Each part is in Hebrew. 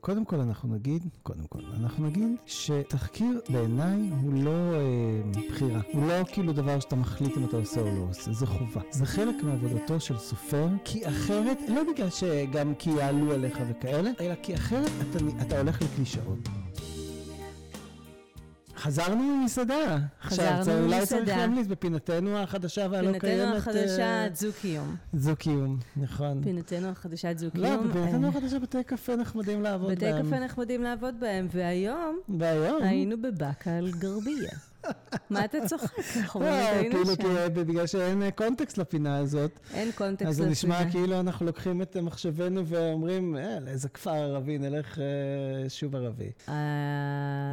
קודם כל אנחנו נגיד, קודם כל, אנחנו נגיד שתחקיר בעיניי הוא לא אה, בחירה. הוא לא כאילו דבר שאתה מחליט אם אתה עושה או לא עושה, זה חובה. זה חלק מעבודתו של סופר, כי אחרת, לא בגלל שגם כי יעלו עליך וכאלה, אלא כי אחרת אתה, אתה הולך לקלישאות. חזרנו ממסעדה. חזרנו עכשיו, אולי ממסעדה. צריך להמליץ בפינתנו החדשה והלא קיימת. פינתנו אה, החדשה דו-קיום. זו קיום, נכון. פינתנו החדשה לא, דו-קיום. בפינתנו אה, החדשה בתי קפה נחמדים לעבוד בתי בהם. קפה נחמדים לעבוד בהם, והיום והיום? היינו בבאקה אל-גרבייה. מה אתה צוחק? אנחנו לא, היינו כאילו, שם. בגלל שאין אה, קונטקסט לפינה הזאת. אין קונטקסט אז זה נשמע. כאילו אנחנו לוקחים את מחשבנו ואומרים, אה, לאיזה כפר ערבי, נלך אה, שוב ערבי. אה,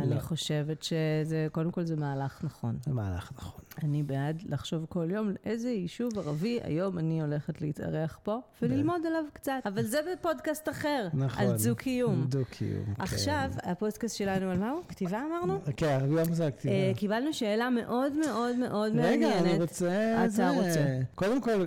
לא. אני חושבת שזה, קודם כל זה מהלך נכון. זה מהלך נכון. אני בעד לחשוב כל יום איזה יישוב ערבי היום אני הולכת להתארח פה וללמוד עליו קצת. אבל זה בפודקאסט אחר, נכון. על דו-קיום. דו-קיום. כן. עכשיו, הפודקאסט שלנו על מה הוא? כתיבה אמרנו? כן, ערבי יום זה הכתיבה. אה, קיבלנו שאלה מאוד מאוד מאוד מעניינת. רגע, אני רוצה... אתה זה- רוצה. קודם כל,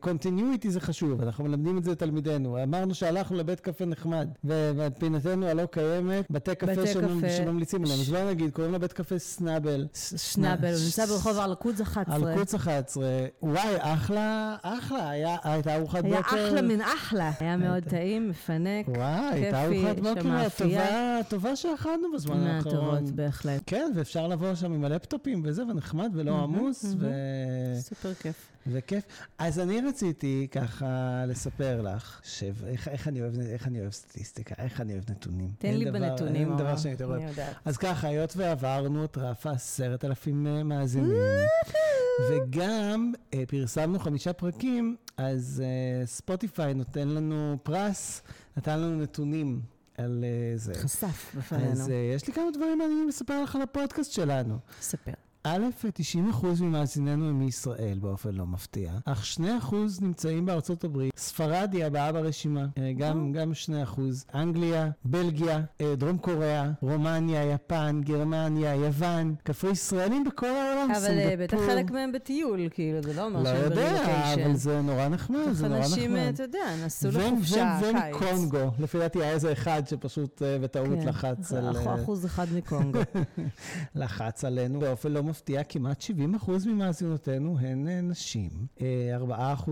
continuity זה חשוב, אנחנו מלמדים את זה לתלמידינו. אמרנו שהלכנו לבית קפה נחמד, ובפינתנו הלא קיימת, בתי קפה בתי שממ- קפה. שממליצים עליהם. אז בוא נגיד, קוראים לבית קפה סנאבל. ס- שנאבל, הוא נמצא ברחוב הרלקודס 11. על קוץ 11, וואי, אחלה, אחלה, היה, הייתה ארוחת היה בוקר. אחלה מן אחלה. היה מאוד טעים, מפנק, וואי, הייתה כיפי, ארוחת בוקר שמאפייה. טובה, טובה שאכלנו בזמן האחרון. מהטובות בהחלט. כן, ואפשר לבוא שם עם הלפטופים וזה, ונחמד ולא עמוס, ו... סופר כיף. וכיף. אז אני רציתי ככה לספר לך, איך, אני אוהב, איך אני אוהב סטטיסטיקה, איך אני אוהב נתונים. תן לי דבר- בנתונים, אין דבר. שאני יותר אוהב. יודעת. אז ככה, היות ועברנו את רף העשרת אלפים אה, מאזינים, וגם אה, פרסמנו חמישה פרקים, אז אה, ספוטיפיי נותן לנו פרס, נתן לנו נתונים על אה, זה. חשף בפנינו. אז אה, יש לי כמה דברים מעניינים לספר לך על הפודקאסט שלנו. ספר. א', 90% ממאזיננו הם מישראל באופן לא מפתיע, אך 2% נמצאים בארצות הברית, ספרד היא הבאה ברשימה, אה, גם, גם 2%, אנגליה, בלגיה, אה, דרום קוריאה, רומניה, יפן, גרמניה, יוון, קפריסיינים בכל העולם, אבל אה, בטח סינגפור. חלק מהם בטיול, כאילו, זה לא אומר לא שהם יודע, ברילוקיישן. אבל זה נורא נחמד, זה נורא נחמד. אנשים, אתה יודע, נסעו לחופשה, קיץ. ומקונגו, לפי דעתי היה איזה אחד שפשוט בטעות כן. לחץ על... אח- אחוז אחד מקונגו. לחץ עלינו באופן לא מפתיע, כמעט 70% ממאזינותינו הן אה, נשים. אה, 4%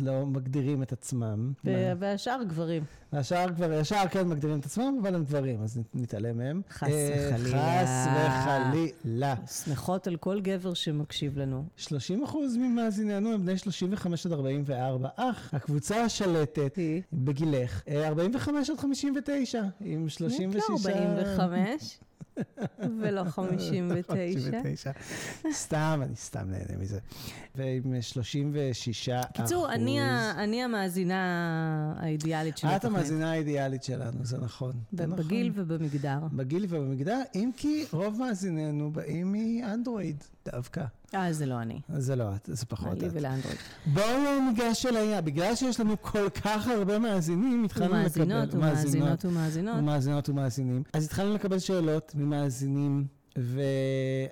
לא מגדירים את עצמם. והשאר גברים. והשאר כבר, השאר כן מגדירים את עצמם, אבל הם גברים, אז נת- נתעלם מהם. חס אה, וחלילה. חס וחלילה. שמחות על כל גבר שמקשיב לנו. 30% ממאזיננו הם בני 35 עד 44, אך הקבוצה השלטת היא? בגילך, אה, 45 עד 59, עם 36... לא 45 ולא 59. 59. סתם, אני סתם נהנה מזה. ועם 36 אחוז. קיצור, אני המאזינה האידיאלית של את. המאזינה האידיאלית שלנו, זה נכון. זה נכון. בגיל ובמגדר. בגיל ובמגדר, אם כי רוב מאזיננו באים מאנדרואיד דווקא. אה, זה לא אני. זה לא את, זה פחות לי את. ולאנדרואיד. בואו ניגש אל העניין. בגלל שיש לנו כל כך הרבה מאזינים, התחלנו לקבל... ומאזינות ומאזינות ומאזינות. ומאזינות ומאזינים. אז התחלנו לקבל שאלות ממאזינים.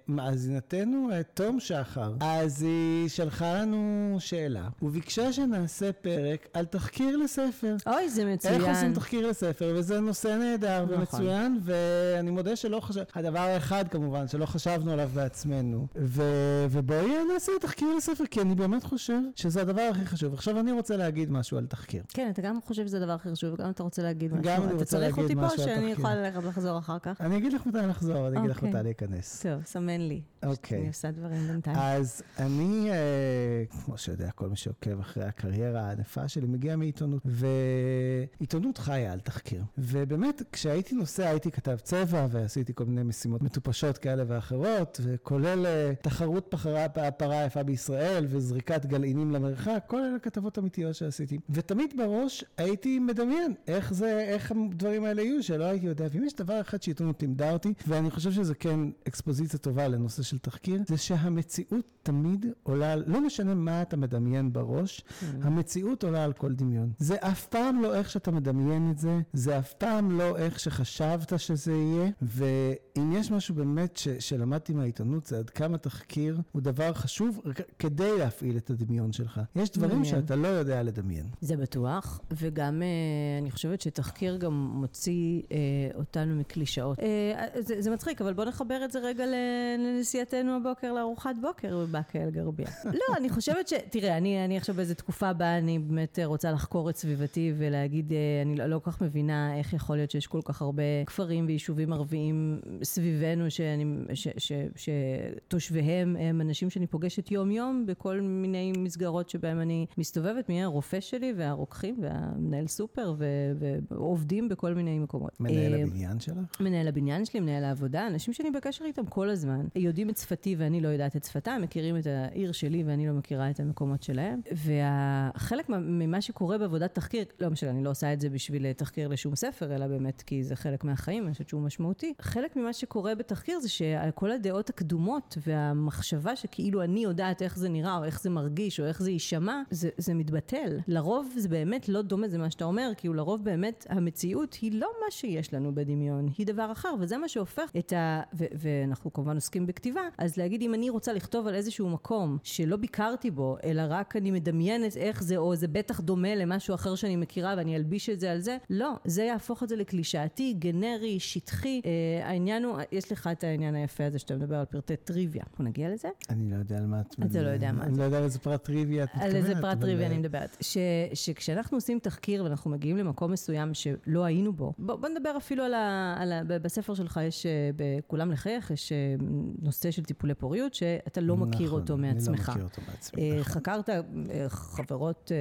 ומאזינתנו, אה, תום שחר, אז היא שלחה לנו שאלה, וביקשה שנעשה פרק על תחקיר לספר. אוי, זה מצוין. איך עושים תחקיר לספר, וזה נושא נהדר נכון. ומצוין, ואני מודה שלא חשב... הדבר האחד כמובן, שלא חשבנו עליו בעצמנו. ו... ובואי נעשה תחקיר לספר, כי אני באמת חושב שזה הדבר הכי חשוב. עכשיו אני רוצה להגיד משהו על תחקיר. כן, אתה גם חושב שזה הדבר הכי חשוב, וגם אתה רוצה להגיד משהו. גם אני אתה רוצה צריך להגיד אותי פה, משהו על שאני תחקיר. יכולה ללכת לחזור אחר כך? אני אגיד לך מתי לחזור, אני אגיד לך אוקיי. מתי להיכנס. טוב, סמן לי. אוקיי. אני עושה דברים בינתיים. אז אני, אה, כמו שיודע כל מי שעוקב אחרי הקריירה הענפה שלי, מגיע מעיתונות, ועיתונות חיה על תחקיר. ובאמת, כשהייתי נוסע, הייתי כתב צבע, ועשיתי כל מיני משימות מטופשות כאלה ואחרות, וכולל אה, תחרות פחרה, הפרה היפה בישראל, וזריקת גלעינים למרחק, כל אלה כתבות אמיתיות שעשיתי. ותמיד בראש הייתי מדמיין איך זה, איך הדברים האלה יהיו, שלא הייתי יודע. ואם יש דבר אחד שעיתונות לימדה אותי, ואני חושב שזה כן נותן אקספוזיציה טובה לנושא של תחקיר, זה שהמציאות תמיד עולה, לא משנה מה אתה מדמיין בראש, Mm. המציאות עולה על כל דמיון. זה אף פעם לא איך שאתה מדמיין את זה, זה אף פעם לא איך שחשבת שזה יהיה, ואם יש משהו באמת ש, שלמדתי מהעיתונות, זה עד כמה תחקיר הוא דבר חשוב כדי להפעיל את הדמיון שלך. יש דברים. שאתה לא יודע לדמיין. זה בטוח, וגם אה, אני חושבת שתחקיר גם מוציא אה, אותנו מקלישאות. אה, זה, זה מצחיק, אבל בוא נחבר את זה רגע לנסיעתנו הבוקר לארוחת בוקר בבאקה אל-גרבייה. לא, אני חושבת ש... תראה, אני, אני עכשיו באיזו תקופה בה אני באמת רוצה לחקור את סביבתי ולהגיד, אה, אני לא, לא כל כך מבינה איך יכול להיות שיש כל כך הרבה כפרים ויישובים ערביים סביבנו, שאני, ש, ש, ש, שתושביהם הם אנשים שאני פוגשת יום-יום בכל מיני מסגרות שבהם אני מסתובבת, מי הרופא שלי והרוקחים והמנהל סופר ו- ועובדים בכל מיני מקומות. מנהל אה, הבניין שלך? מנהל הבניין שלי, מנהל העבודה, אנשים שאני בקשר איתם כל הזמן, יודעים את שפתי ואני לא יודעת את שפתם, מכירים את העיר שלי ואני לא מכירה את המקומות שלהם. וחלק מה- ממה שקורה בעבודת תחקיר, לא משנה, אני לא עושה את זה בשביל תחקיר לשום ספר, אלא באמת כי זה חלק מהחיים, אני חושבת שהוא משמעותי. חלק ממה שקורה בתחקיר זה שכל הדעות הקדומות והמחשבה שכאילו אני יודעת איך זה נראה, או איך זה מרגיש, או איך זה יישמע, זה, זה מתבטל. לרוב זה באמת לא דומה, זה מה שאתה אומר, כאילו לרוב באמת המציאות היא לא מה שיש לנו בדמיון, היא דבר אחר, וזה מה שהופך את ה... ו- ואנחנו כמובן עוסקים בכתיבה, אז להגיד אם אני רוצה לכתוב על איזשהו מקום שלא ביקרתי בו, אלא רק אני מדמיינת איך זה, או זה בטח דומה למשהו אחר שאני מכירה ואני אלביש את זה על זה, לא, זה יהפוך את זה לקלישאתי, גנרי, שטחי. אה, העניין הוא, יש לך את העניין היפה הזה שאתה מדבר על פרטי טריוויה. אנחנו נגיע לזה? אני לא יודע על מה את אתה לא יודע מה אני. לא יודע על איזה פרט טריוויה את מתכוונת. על איזה פרט טריוויה אה, אני מדברת. ש, שכשאנחנו עושים תחקיר ואנחנו מגיעים למקום מסוים שלא היינו בו, בוא, בוא נדבר אפילו על ה... על ה בספר שלך יש, אה, בכולם לחייך, יש אה, נושא של טיפולי פוריות שאתה לא מכיר נכון, אותו אני לא מעצמך. מכיר אותו מעצמי. אה, נכון. חקרת אה, חברות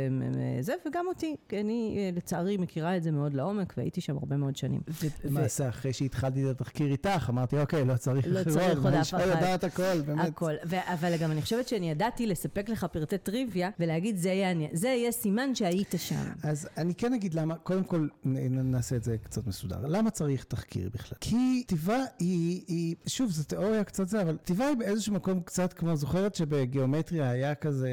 זה, וגם אותי, כי אני לצערי מכירה את זה מאוד לעומק, והייתי שם הרבה מאוד שנים. למעשה, אחרי שהתחלתי את התחקיר איתך, אמרתי, אוקיי, לא צריך לא צריך עוד אף אחד. יודעת הכל, באמת. הכל. אבל גם אני חושבת שאני ידעתי לספק לך פרטי טריוויה ולהגיד, זה יהיה, אני- זה יהיה סימן שהיית שם. אז אני כן אגיד למה, קודם כל נעשה את זה קצת מסודר. למה צריך תחקיר בכלל? כי כתיבה היא, היא, שוב, זו תיאוריה קצת זה, אבל כתיבה היא באיזשהו מקום קצת כמו, זוכרת שבגיאומטריה היה כזה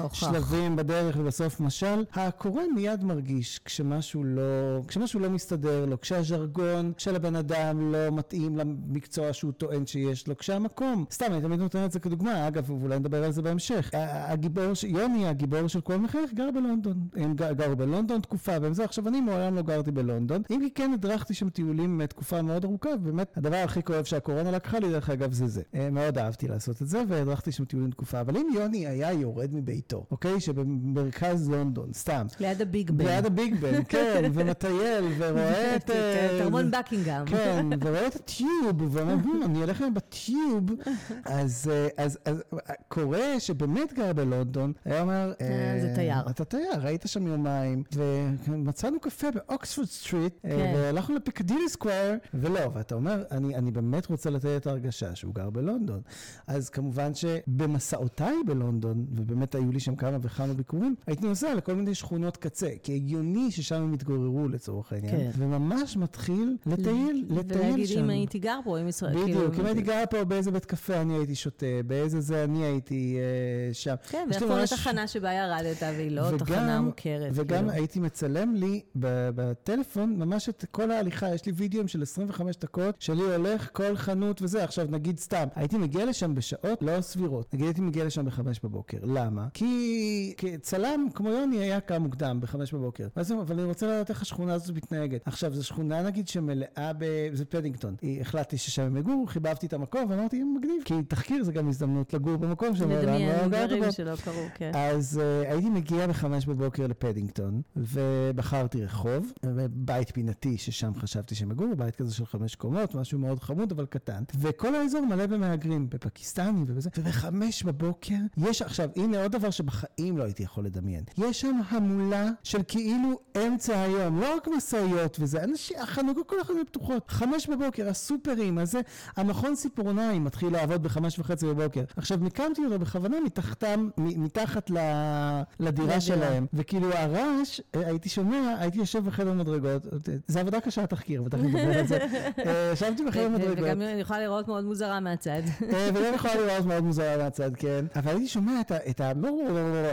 הוכח. שלבים בדרך ובסוף משל? הקורא מיד מרגיש כשמשהו לא, כשמשהו לא מסתדר לו, כשהז'רגון של הבן אדם לא מתאים למקצוע שהוא טוען שיש לו, כשהמקום, סתם, אני תמיד נותן את זה כדוגמה, אגב, ואולי נדבר על זה בהמשך. הגיבור, ש- יוני, הגיבור של כל מחייך, גר בלונדון. הם גרו בלונדון תקופה, והם זה, עכשיו אני מעולם לא גרתי בלונדון, אם כי כן הדרכתי שם טיולים אה, תקופה מאוד ארוכה, ובאמת, הדבר הכי כואב שהקורונה לקחה לי, דרך אגב, זה זה. אה, מאוד אהבתי לעשות את זה, והדרכתי שם טיולים תקופה, אבל אם יוני היה יורד מביתו, אוקיי? שבמרכז לונדון, סתם. ליד הביג בן. ליד הביג בן, כן, ומטייל, ורואה את... אה, ארמון בקינגהם. כן, ורואה את ה tube, ואומר, "הם, אני הולך להם ב tube, אז, אה, קורא שבאמת גר בלונדון, היה אומר, זה תייר. אתה תייר, היית שם יומיים, ומצאנו קפה באוקספורד סטריט, כן. והלכנו לפיקדילי סקוויר, ולא, ואתה אומר, אני, אני באמת רוצה לתת את ההרגשה שהוא גר בלונדון. אז כמובן שבמסעותיי בלונדון, ובאמת היו לי שם כמה וכמה ביקורים, הייתי נוסע לכל מיני שכונות קצה, כי הגיוני ששם הם התגוררו לצורך העניין, כן. וממש מתחיל לטייל, לטייל ולהגיד, שם. אם הייתי גר פה, אם ישראל... בדיוק, כאילו- אם הייתי גר פה באיזה בית קפה אני הייתי שותה, באיזה זה אני הייתי אה, שם. כן, ואיפה ממש- התחנה שבה ירדת, והיא לא וגם- תחנה מוכרת. וגם כאילו. הייתי מצלם לי בטלפון ממש את כל ההליכה, יש לי וידאוים של 25 דקות שלי הולך כל חנות וזה. עכשיו נגיד סתם, הייתי מגיע לשם בשעות לא סבירות. נגיד הייתי מגיע לשם בחמש בבוקר. למה? כי צלם כמו יוני היה קם מוקדם בחמש בבוקר. ואז הוא אומר, אבל אני רוצה לדעת איך השכונה הזאת מתנהגת. עכשיו, זו שכונה נגיד שמלאה ב... זה פדינגטון. החלטתי ששם הם יגורו, חיבבתי את המקום ואמרתי, מגניב. כי תחקיר זה גם הזדמנות לגור במקום לדמיין גרת דברים. שלא קרו, כן. אז uh, הייתי מגיע בחמש בבוקר לפדינגטון, ובחרתי רחוב, בית פינתי ששם חשבתי שהם יגורו, בית כזה של חמש קומות, משהו מאוד חמוד אבל קטן, וכל האזור מלא במהגרים, בפקיסטנים ובזה, ובחמש בבוקר יש עכשיו, הנה עוד דבר שבחיים לא הייתי יכול לדמיין, יש שם המולה של כאילו אמצע היום, לא רק משאיות וזה, אנשים, החנוגות, כל החנוגות פתוחות, חמש בבוקר, הסופרים, הזה, המכון ציפורניים מתחיל לעבוד בחמש וחצי בבוקר. עכשיו, מיקמתי אותו בכוונה מתחתם, מתחת ל, לדירה. שלהם, וכאילו הרעש, אה, הייתי שומע, הייתי יושב בחדר מדרגות, זה עבודה קשה התחקיר, בטח נדבר על זה. אה, ישבתי בחדר ו- ו- מדרגות. גם יכולה לראות מאוד מוזרה מהצד. וגם יכולה לראות מאוד מוזרה מהצד, כן. אבל הייתי שומע את ה...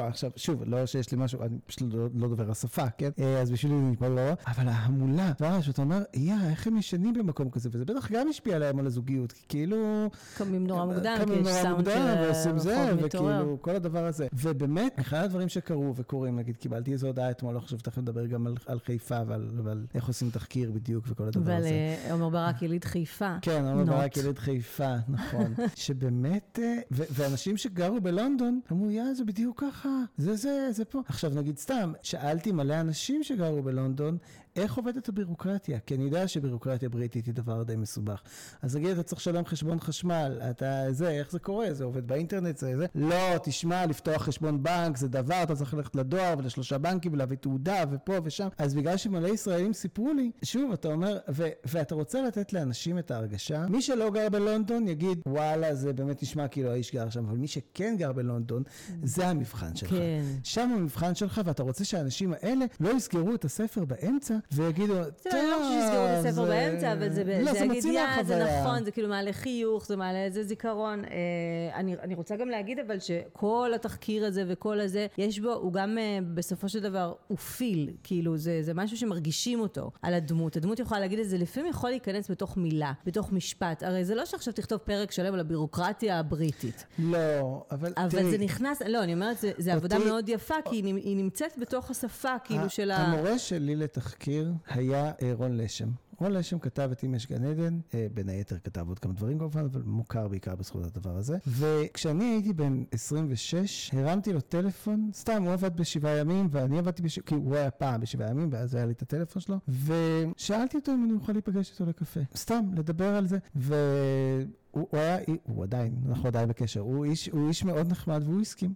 עכשיו, שוב, לא שיש לי משהו, אני פשוט לא דובר השפה, כן? אז בשבילי זה נשמע לא... אבל ההמולה, שאתה אומר, יא, איך הם ישנים במקום כזה, וזה בטח גם השפיע עליהם על הזוגיות, כי כאילו... קמים נורא מוקדם, כי יש סאונד של ועושים זה, וכאילו, כל הדבר הזה. ובאמת, אחד הדברים שקרו וקורים, נגיד, קיבלתי איזו הודעה אתמול, לא חושב שתכף נדבר גם על חיפה ועל איך עושים תחקיר בדיוק וכל הדבר הזה. ועל עומר ברק יליד חיפה. כן, עומר ברק יליד חיפה, נכון. שבאמת, ואנשים שגרו בלונדון, אמרו, יא, זה בדיוק ככה, זה זה, זה פה. עכשיו, נגיד סתם, שאלתי מלא אנשים שגרו בלונדון, איך עובדת הבירוקרטיה? כי אני יודע שבירוקרטיה בריטית היא דבר די מסובך. אז נגיד, אתה צריך לשלם חשבון חשמל, אתה זה, איך זה קורה? זה עובד באינטרנט? זה זה? לא, תשמע, לפתוח חשבון בנק זה דבר, אתה צריך ללכת לדואר ולשלושה בנקים ולהביא תעודה ופה ושם. אז בגלל שמלא ישראלים סיפרו לי, שוב, אתה אומר, ו- ואתה רוצה לתת לאנשים את ההרגשה, מי שלא גר בלונדון יגיד, וואלה, זה באמת נשמע כאילו האיש גר שם, אבל מי שכן גר בלונדון, זה המבחן שלך. כן. שם המבחן שלך, ואתה רוצה שהאנשים האלה לא יסגרו את הספר באמצע, ויגידו, טוב, אני לא חושבת שיסגרו את הספר באמצע, אבל זה לא, יגיד, יא, זה נכון, זה כאילו מעלה חיוך, זה מעלה איזה זיכרון. אה, אני רוצה גם להגיד אבל שכל התחקיר הזה וכל הזה, יש בו, הוא גם אה, בסופו של דבר, הוא פיל, כאילו זה משהו שמרגישים אותו על הדמות. הדמות יכולה להגיד את זה, לפעמים יכול להיכנס בתוך מילה, בתוך משפט. הרי זה לא שעכשיו תכתוב פרק שלם על הבירוקרטיה הבריטית. לא, אבל תראי. אבל זה נכנס, לא, אני אומרת, זו עבודה מאוד יפה, כי היא נמצאת בתוך השפה, כאילו של ה... המורה שלי לתחקיר. מכיר היה אה, רון לשם. רון לשם כתב את אם יש גן עדן, אה, בין היתר כתב עוד כמה דברים כמובן, אבל מוכר בעיקר בזכות הדבר הזה. וכשאני הייתי בן 26, הרמתי לו טלפון, סתם, הוא עבד בשבעה ימים, ואני עבדתי בשבעה, כי הוא היה פעם בשבעה ימים, ואז היה לי את הטלפון שלו, ושאלתי אותו אם אני אוכל להיפגש איתו לקפה. סתם, לדבר על זה. ו... הוא היה, הוא עדיין, אנחנו עדיין בקשר, הוא איש, הוא איש מאוד נחמד והוא הסכים.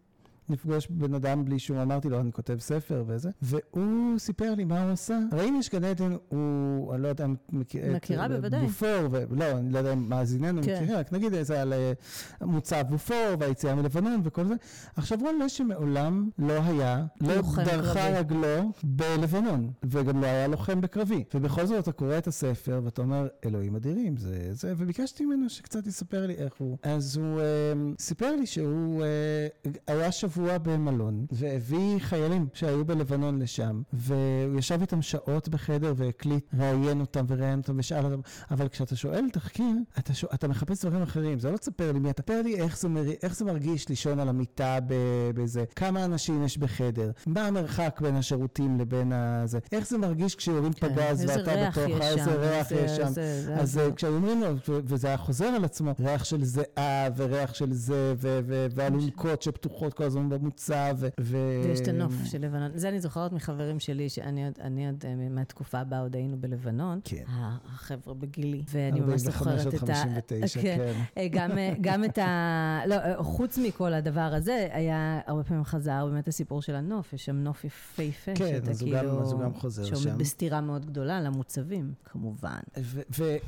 לפגוש בן אדם בלי שהוא אמרתי לו, אני כותב ספר וזה, והוא סיפר לי מה הוא עשה. הרי אם יש גן עדן, הוא, אני לא יודע אם מכיר, מכירה בוודאי. בופור, ולא, אני לא יודע אם מאזיננו כן. מכירים, רק נגיד זה על אה, מוצב בופור והיציאה מלבנון וכל זה. עכשיו רון לשם מעולם לא היה, לא דרכה רגלו בלבנון, וגם לא היה לוחם בקרבי. ובכל זאת אתה קורא את הספר ואתה אומר, אלוהים אדירים, זה זה, וביקשתי ממנו שקצת יספר לי איך הוא. אז הוא אה, סיפר לי שהוא אה, היה שבוע... שבוע במלון, והביא חיילים שהיו בלבנון לשם, והוא ישב איתם שעות בחדר והקליט, ראיין אותם וראיין אותם ושאל אותם, אבל כשאתה שואל תחקיר, אתה, שואל, אתה מחפש דברים אחרים, זה לא תספר לי מי אתה, תספר לי איך זה, מר... איך זה מרגיש לישון על המיטה בזה, כמה אנשים יש בחדר, מה המרחק בין השירותים לבין הזה, איך זה מרגיש כשיורים כן, פגז ואתה בתוך, איזה ריח יש שם, אז כשאומרים לו, וזה היה חוזר על עצמו, ריח של זיעה וריח של זה, ואלונקות שפתוחות כל הזמן במוצב. ו... ויש את הנוף של לבנון. זה אני זוכרת מחברים שלי, שאני עוד, עוד אה, מהתקופה בה עוד היינו בלבנון. כן. החבר'ה בגילי. ואני ממש זוכרת את ה... 59, כן. כן. אה, גם, אה, גם את ה... לא, חוץ מכל הדבר הזה, היה הרבה פעמים חזר באמת הסיפור של הנוף, יש שם נוף יפהפה. כן, אז הוא כאילו... אז הוא גם חוזר שם. שעומד בסתירה מאוד גדולה למוצבים, כמובן.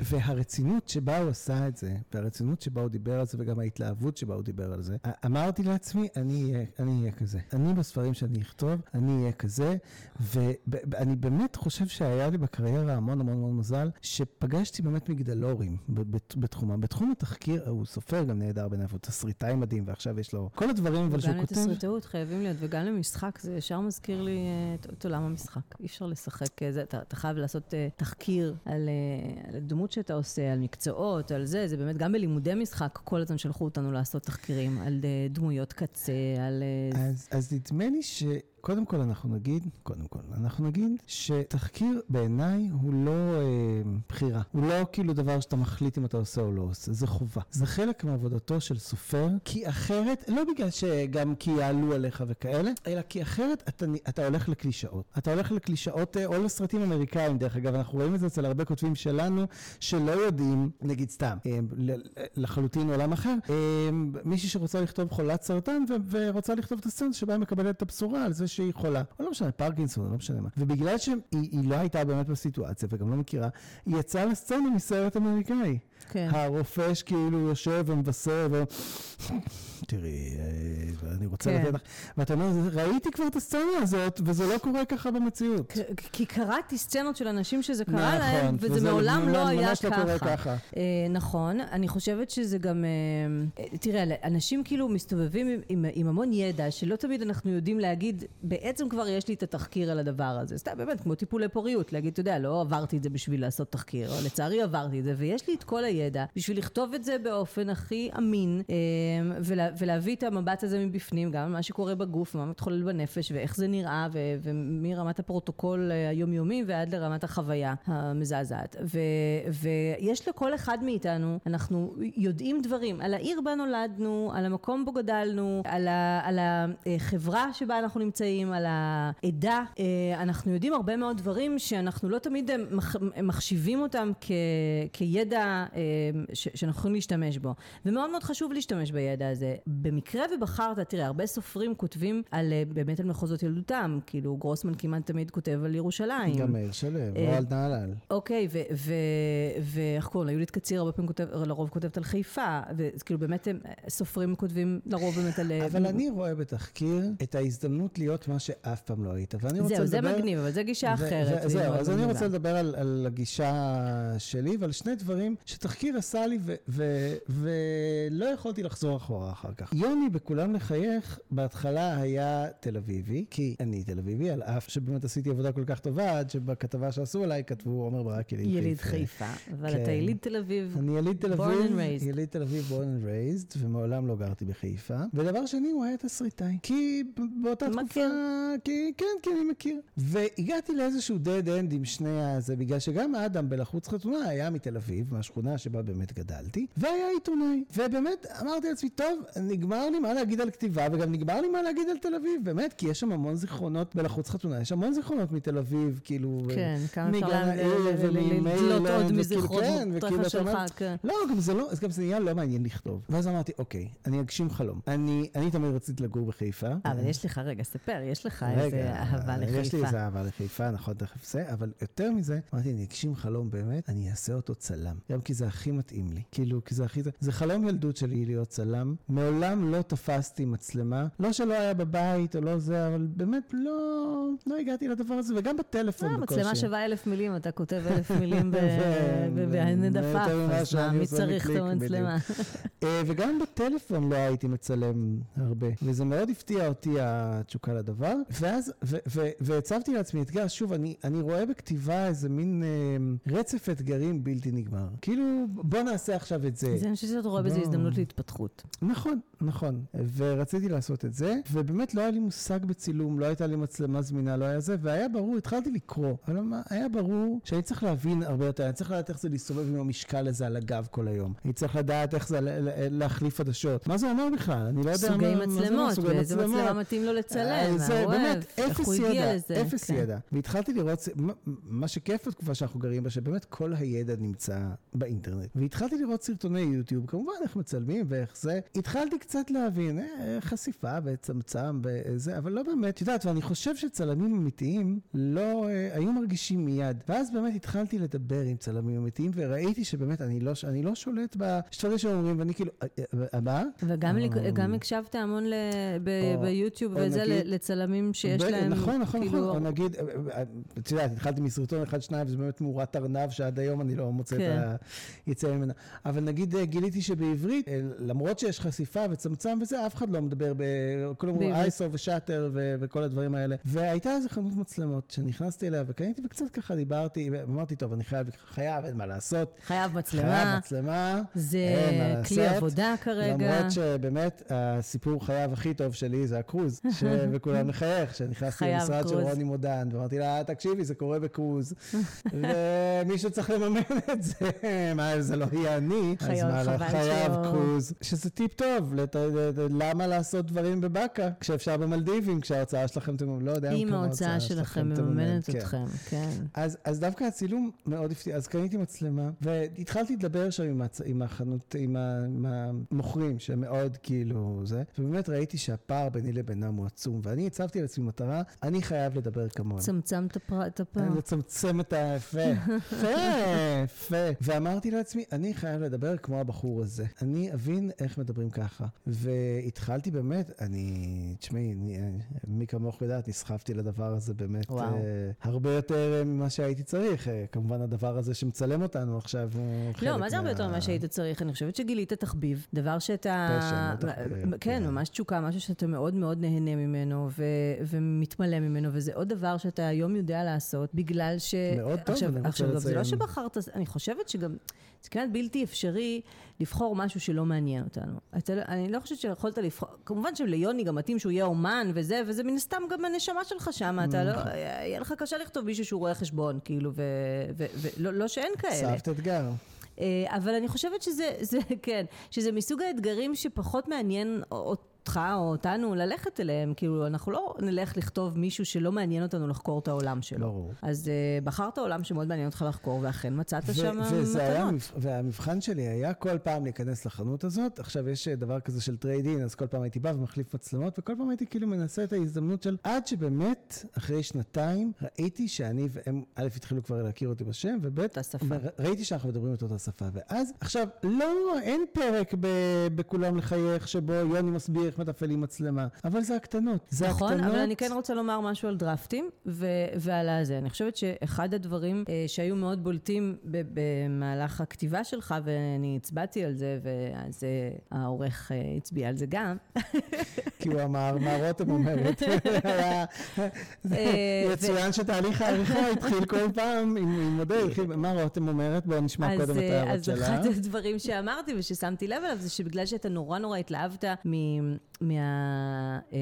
והרצינות שבה הוא עשה את זה, והרצינות שבה הוא דיבר על זה, וגם ההתלהבות שבה הוא דיבר על זה, אמרתי לעצמי, אני אני אהיה כזה. אני בספרים שאני אכתוב, אני אהיה כזה, ואני באמת חושב שהיה לי בקריירה המון המון המון מזל, שפגשתי באמת מגדלורים בתחומם. בתחום התחקיר, הוא סופר גם נהדר בעיניו, הוא תסריטאי מדהים, ועכשיו יש לו כל הדברים, אבל שהוא כותב... גם לתסריטאות חייבים להיות, וגם למשחק, זה ישר מזכיר לי אה, את עולם המשחק. אי אפשר לשחק, אה, זה, אתה, אתה חייב לעשות uh, תחקיר על, על הדמות שאתה עושה, על מקצועות, על זה, זה באמת, גם בלימודי משחק, כל הזמן שלחו אותנו לעשות תחקירים על דמויות קצה, על אז, אז נדמה לי ש... קודם כל אנחנו נגיד, קודם כל, אנחנו נגיד שתחקיר בעיניי הוא לא אה, בחירה. הוא לא כאילו דבר שאתה מחליט אם אתה עושה או לא עושה, זה חובה. זה חלק מעבודתו של סופר, כי אחרת, לא בגלל שגם כי יעלו עליך וכאלה, אלא כי אחרת אתה, אתה הולך לקלישאות. אתה הולך לקלישאות אה, או לסרטים אמריקאים, דרך אגב, אנחנו רואים את זה אצל הרבה כותבים שלנו, שלא יודעים, נגיד סתם, אה, לחלוטין עולם אחר, אה, מישהי שרוצה לכתוב חולת סרטן ורוצה לכתוב את הסצנה שבה היא מקבלת את הבשורה על זה שהיא חולה, או לא משנה, פרקינסון, לא משנה מה. ובגלל שהיא לא הייתה באמת בסיטואציה וגם לא מכירה, היא יצא לסצנה מסרט אמריקאי. כן. הרופא שכאילו יושב ומבשר ו... תראי, אה, אני רוצה כן. לתת לך... ואתה אומר, ראיתי כבר את הסצנה הזאת, וזה לא קורה ככה במציאות. כי קראתי סצנות של אנשים שזה קרה נכון, להם, וזה וזה מעולם לא ממש היה לא קורה ככה. ככה. אה, נכון, אני חושבת שזה גם... אה, אה, תראה, אנשים כאילו מסתובבים עם, עם, עם המון ידע, שלא תמיד אנחנו יודעים להגיד, בעצם כבר יש לי את התחקיר על הדבר הזה. סתם באמת, כמו טיפולי פוריות, להגיד, אתה יודע, לא עברתי את זה בשביל לעשות תחקיר, לצערי עברתי את זה, ויש לי את כל הידע בשביל לכתוב את זה באופן הכי אמין, אה, ולה, ולהביא את המבט הזה מבפנים, גם מה שקורה בגוף, מה מתחולל בנפש, ואיך זה נראה, ו, ומרמת הפרוטוקול אה, היומיומי ועד לרמת החוויה המזעזעת. ו, ויש לכל אחד מאיתנו, אנחנו יודעים דברים על העיר בה נולדנו, על המקום בו גדלנו, על, ה, על החברה שבה אנחנו נמצאים, על העדה. אה, אנחנו יודעים הרבה מאוד דברים שאנחנו לא תמיד אה, מח, מחשיבים אותם כ, כידע ש, שאנחנו יכולים להשתמש בו. ומאוד מאוד חשוב להשתמש בידע הזה. במקרה ובחרת, תראה, הרבה סופרים כותבים על, אה, באמת על מחוזות ילדותם, כאילו גרוסמן כמעט תמיד כותב על ירושלים. גם מאיר שלו, אה, או על נהלל. אוקיי, ואיך קוראים לה? יהודית קציר הרבה פעמים כותב, לרוב כותבת על חיפה, וכאילו באמת הם, סופרים כותבים לרוב באמת על... אבל אני רואה בתחקיר את ההזדמנות להיות מה שאף פעם לא היית, ואני רוצה זהו, זה לדבר... מגניב, אבל זו גישה אחרת. זהו, אז אני. רוצה לדבר על, הגישה שלי ועל שני דברים שתחקיר עשה לי ו- ו- ולא יכולתי לחזור אחורה אחר כך. יוני בכולם לחייך בהתחלה היה תל אביבי, כי אני תל אביבי, על אף שבאמת עשיתי עבודה כל כך טובה, עד שבכתבה שעשו עליי כתבו עומר ברק יליד חיפה. יליד חיפה, אבל כן. אתה יליד תל אביב. אני יליד תל Born אביב, and raised. יליד תל אביב, born and raised, ומעולם לא גרתי בחיפה. ודבר שני, הוא היה תסריטאי. כי ב- באותה תקופה, מכיר. כי, כן, כי אני מכיר. והגעתי לאיזשהו dead end עם שני הזה, בגלל שגם אדם בלחוץ חתונה היה מתל אביב, מהשכונה שבה באמת גדלתי, והיה עיתונאי. ובאמת, אמרתי לעצמי, טוב, נגמר לי מה להגיד על כתיבה, וגם נגמר לי מה להגיד על תל אביב, באמת, כי יש שם המון זיכרונות בלחוץ חתונה, יש המון זיכרונות מתל אביב, כאילו... כן, כמה אפשר לדלות עוד מזיכרונות כן, שלך, כן. לא, גם זה לא, גם זה נהיה לא מעניין לכתוב. ואז אמרתי, אוקיי, אני אגשים חלום. אני, תמיד רציתי לגור בחיפה. אבל יש לך, רגע, ספר, יש לך איזה אהבה יש לי לחיפה. איזה אהבה לחיפה, נכון, תכף זה, אבל יותר מזה, אמרתי, אני אגשים חלום באמת, אני אעשה אותו צלם. גם כי זה הכי מתאים לי. כאילו, כי זה הכי... זה חלום ילדות שלי להיות צלם. מעולם לא תפסתי מצלמה. לא שלא היה בבית או לא זה, אבל באמת לא, לא הגעתי לדבר הזה, וגם בטלפון אה, בקושי. מצלמה שווה אלף מילים, אתה כותב אלף מילים ב- ו- ב- בהנד ו- עפעף, יותר ממה אז מה, שאני מי צריך את המצלמה? אה, וגם בטלפון לא הייתי מצלם הרבה, וזה מאוד הפתיע אותי התשוקה לדבר. ואז, והצבתי לעצמי אתגר, שוב, אני, אני רואה בכתיבה איזה מין אה, רצף אתגרים בלתי נגמר. כאילו, בוא נעשה עכשיו את זה. זה אני חושבת שאתה רואה בזה. הזדמנות להתפתחות. נכון, נכון. ורציתי לעשות את זה, ובאמת לא היה לי מושג בצילום, לא הייתה לי מצלמה זמינה, לא היה זה, והיה ברור, התחלתי לקרוא, אבל היה ברור שאני צריך להבין הרבה יותר, אני צריך לדעת איך זה להסתובב עם המשקל הזה על הגב כל היום. אני צריך לדעת איך זה להחליף עדשות. מה זה אומר בכלל? אני לא יודע סוגי מה, זה אומר, מצלמות, סוגי ואיזה. מצלמה מתאים לו לצלם, אה, מה זה באמת אפס ידע. אפס כן. ידע. והתחלתי לראות, מה שכיף בתקופה שאנחנו גרים בה, שבאמת כל הידע נמצא באינטרנט. והתחלתי לראות סרטוני יוטיוב, כמובן איך מצלמים ואיך זה. התחלתי קצת להבין, אה, חשיפה וצמצם וזה, אבל לא באמת, את יודעת, ואני חושב שצלמים אמיתיים לא אה, היו מרגישים מיד. ואז באמת התחלתי לדבר עם צלמים אמיתיים, וראיתי שבאמת אני לא, אני לא שולט ב... יש דברים שאומרים, ואני כאילו, אה, אה, מה? וגם אה, לק- גם הקשבת המון ל- ב- או- ביוטיוב או וזה נגיד- לצלמים שיש ב- להם, נכון, נכון, כאילו, נכון. או נגיד, את יודעת, התחלתי מסרטון אחד, שניים, וזה באמת מאורת ארנב, שעד היום אני לא מוצא כן. את היציאה ממנה. אבל נגיד, אה, גיליתי שבעברית, אה, למרות שיש חשיפה וצמצם וזה, אף אחד לא מדבר ב... כולם אומרים. אייסו ושאטר ו- וכל הדברים האלה. והייתה איזו חנות מצלמות שנכנסתי אליה וקניתי, וקצת ככה דיברתי, ואמרתי, טוב, אני חייב, חייב, אין מה לעשות. חייב חייב מצלמה, מצלמה. זה כלי לעשות. עבודה כרגע. למרות שבאמת הסיפור חייו הכי טוב שלי זה הקרוז, ש... וכולם מחייך, שנכנסתי למשרד של. רוני מודן, ואמרתי לה, תקשיבי, זה קורה בקרוז, ומישהו צריך לממן את זה, מה, זה לא יהיה אני, אז מה, חבל חייב קרוז, שזה טיפ טוב. למה לעשות דברים בבאקה, כשאפשר במלדיבים, כשההוצאה שלכם, אתם לא יודע אם ההוצאה שלכם מממנת כן. אתכם, כן. אז, אז דווקא הצילום מאוד הפתיע, אז קניתי מצלמה, והתחלתי לדבר שם עם, החנות, עם, ה... המוכרים, שמאוד כאילו זה, ובאמת ראיתי שהפער ביני לבינם הוא עצום, ואני הצבתי לעצמי מטרה, אני חייב לדבר כמוהם. צמצמת את הפער. לצמצם את היפה. יפה, יפה. ואמרתי לעצמי, אני חייב לדבר כמו הבחור הזה. אני אבין איך מדברים ככה. והתחלתי באמת, אני, תשמעי, מי כמוך יודעת, נסחפתי לדבר הזה באמת וואו. אה, הרבה יותר ממה שהייתי צריך. אה, כמובן הדבר הזה שמצלם אותנו עכשיו הוא חלק לא, מה זה הרבה יותר ממה שהיית צריך? אני חושבת שגילית תחביב, דבר שאתה... פשן, לא תחביב, כן, כן. ממש תשוקה, משהו שאתה מאוד מאוד נהנה ממנו ו- ומתמלא ממנו, וזה עוד דבר שאתה היום יודע לעשות, בגלל ש... מאוד טוב, עכשיו, אני רוצה עכשיו, גם זה לא לציין. שבחרת, אני חושבת שגם... זה כמעט בלתי אפשרי לבחור משהו שלא מעניין אותנו. אתה, לא- אני לא חושבת שיכולת לבחור, כמובן שליוני גם מתאים שהוא יהיה אומן וזה, וזה מן הסתם גם הנשמה שלך שם, אתה לא, נכון. יהיה לך קשה לכתוב מישהו שהוא רואה חשבון, כאילו, ולא לא שאין כאלה. צבת אתגר. אה, אבל אני חושבת שזה, זה, כן, שזה מסוג האתגרים שפחות מעניין אותך או אותנו ללכת אליהם. כאילו, אנחנו לא נלך לכתוב מישהו שלא מעניין אותנו לחקור את העולם שלו. ברור. אז אה, בחרת עולם שמאוד מעניין אותך לחקור, ואכן מצאת שם וזה היה, מתנות. המבח- והמבחן שלי היה כל פעם להיכנס לחנות הזאת. עכשיו יש אה, דבר כזה של trade in, אז כל פעם הייתי בא ומחליף מצלמות, וכל פעם הייתי כאילו מנסה את ההזדמנות של עד שבאמת, אחרי שנתיים, ראיתי שאני והם, א', התחילו כבר להכיר אותי בשם, וב', ראיתי שאנחנו מדברים את אותה שפה. ואז, עכשיו, לא, אין פרק ב- בכולם לחייך, שבו יוני מסביר איך מתפעלים מצלמה, אבל זה הקטנות. זה נכון, הקטנות. אבל אני כן רוצה לומר משהו על דרפטים ו- ועל הזה. אני חושבת שאחד הדברים אה, שהיו מאוד בולטים ב- במהלך הכתיבה שלך, ואני הצבעתי על זה, ואז אה, העורך אה, הצביע על זה גם, כי הוא אמר, מה רותם אומרת? אה, יצוין שתהליך העריכה התחיל כל פעם עם מודל, מה רותם אומרת? בואו נשמע אז, קודם את אה, ההערות אז שלה. אחד הדברים שאמרתי וששמתי לב אליו זה שבגלל שאתה נורא נורא התלהבת מה, אה,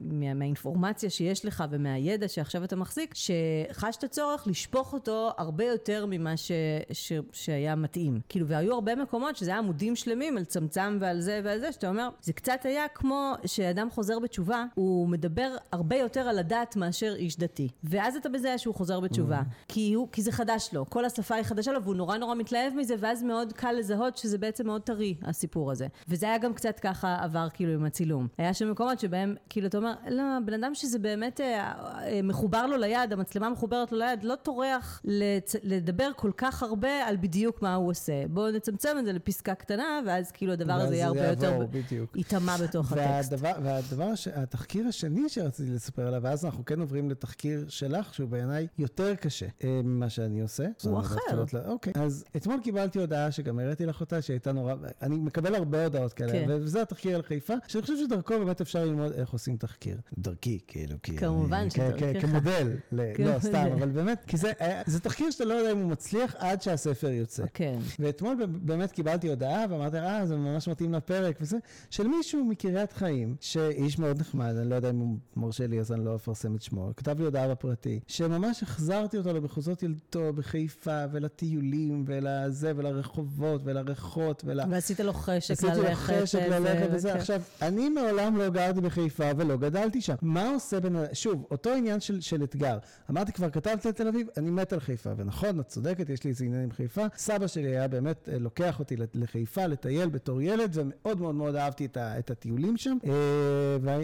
מה, מהאינפורמציה שיש לך ומהידע שעכשיו אתה מחזיק, שחשת צורך לשפוך אותו הרבה יותר ממה ש, ש, שהיה מתאים. כאילו, והיו הרבה מקומות שזה היה עמודים שלמים על צמצם ועל זה ועל זה, שאתה אומר, זה קצת היה כמו שאדם חוזר בתשובה, הוא מדבר הרבה יותר על הדת מאשר איש דתי. ואז אתה מזהה שהוא חוזר בתשובה. כי, הוא, כי זה חדש לו, כל השפה היא חדשה לו, והוא נורא נורא מתלהב מזה, ואז מאוד קל לזהות שזה בעצם מאוד טרי, הסיפור הזה. וזה היה גם קצת ככה עבר כאילו עם הצילום. היה שם מקומות שבהם, כאילו, אתה אומר, לא, בן אדם שזה באמת אה, אה, מחובר לו ליד, המצלמה מחוברת לו ליד, לא טורח לצ... לדבר כל כך הרבה על בדיוק מה הוא עושה. בואו נצמצם את זה לפסקה קטנה, ואז כאילו הדבר הזה יהיה הרבה יותר... יעבור, בדיוק. ייטמע בתוך הטקסט. והדבר, והדבר, הש- התחקיר השני שרציתי לספר עליו, ואז אנחנו כן עוברים לתחקיר שלך, שהוא בעיניי יותר קשה אה, ממה שאני עושה. הוא אחר. התחלות ל- אוקיי. אז אתמול קיבלתי הודעה שגם הראיתי לך אותה, שהייתה נורא, אני מקבל הרבה הודעות כאלה, כן. וזה התחקיר על חיפה, שאני חושב שדרכו באמת אפשר ללמוד איך עושים תחקיר. דרכי, כאילו, כי... כמובן אני- כ- שדרכך. כ- כמודל, ל- לא. סתם, אבל באמת, כי זה אה, זה תחקיר שאתה לא יודע אם הוא מצליח עד שהספר יוצא. כן. ואתמול באמת קיבלתי הודעה ואמרתי, אה, זה ממש מתאים לפרק וזה, של מישהו מקריית חיים, שאיש מאוד נחמד, אני לא יודע אם הוא מרשה לי אז אני לא אפרסם את שמו, כתב לי הודעה בפרטי, שממש החזרתי אותו למחוזות ילדותו בחיפה ולטיולים ולזה ולרחובות ולריחות ול... ועשית לו חשק עשיתי לו ללכת. חשק וזה, ללכת וזה. עכשיו, אני מעולם לא גרתי בחיפה ולא גדלתי שם. מה עושה אדם? שוב, אותו עניין של, של אתגר. אמרתי, כבר כתבתי לתל אביב, אני מת על חיפה. ונכון, את צודקת, יש לי איזה עניין עם חיפה. סבא שלי היה באמת אה, לוקח אותי לחיפה לטייל בתור ילד, ומאוד מאוד מאוד אהבתי את, ה, את הטיולים שם. אה,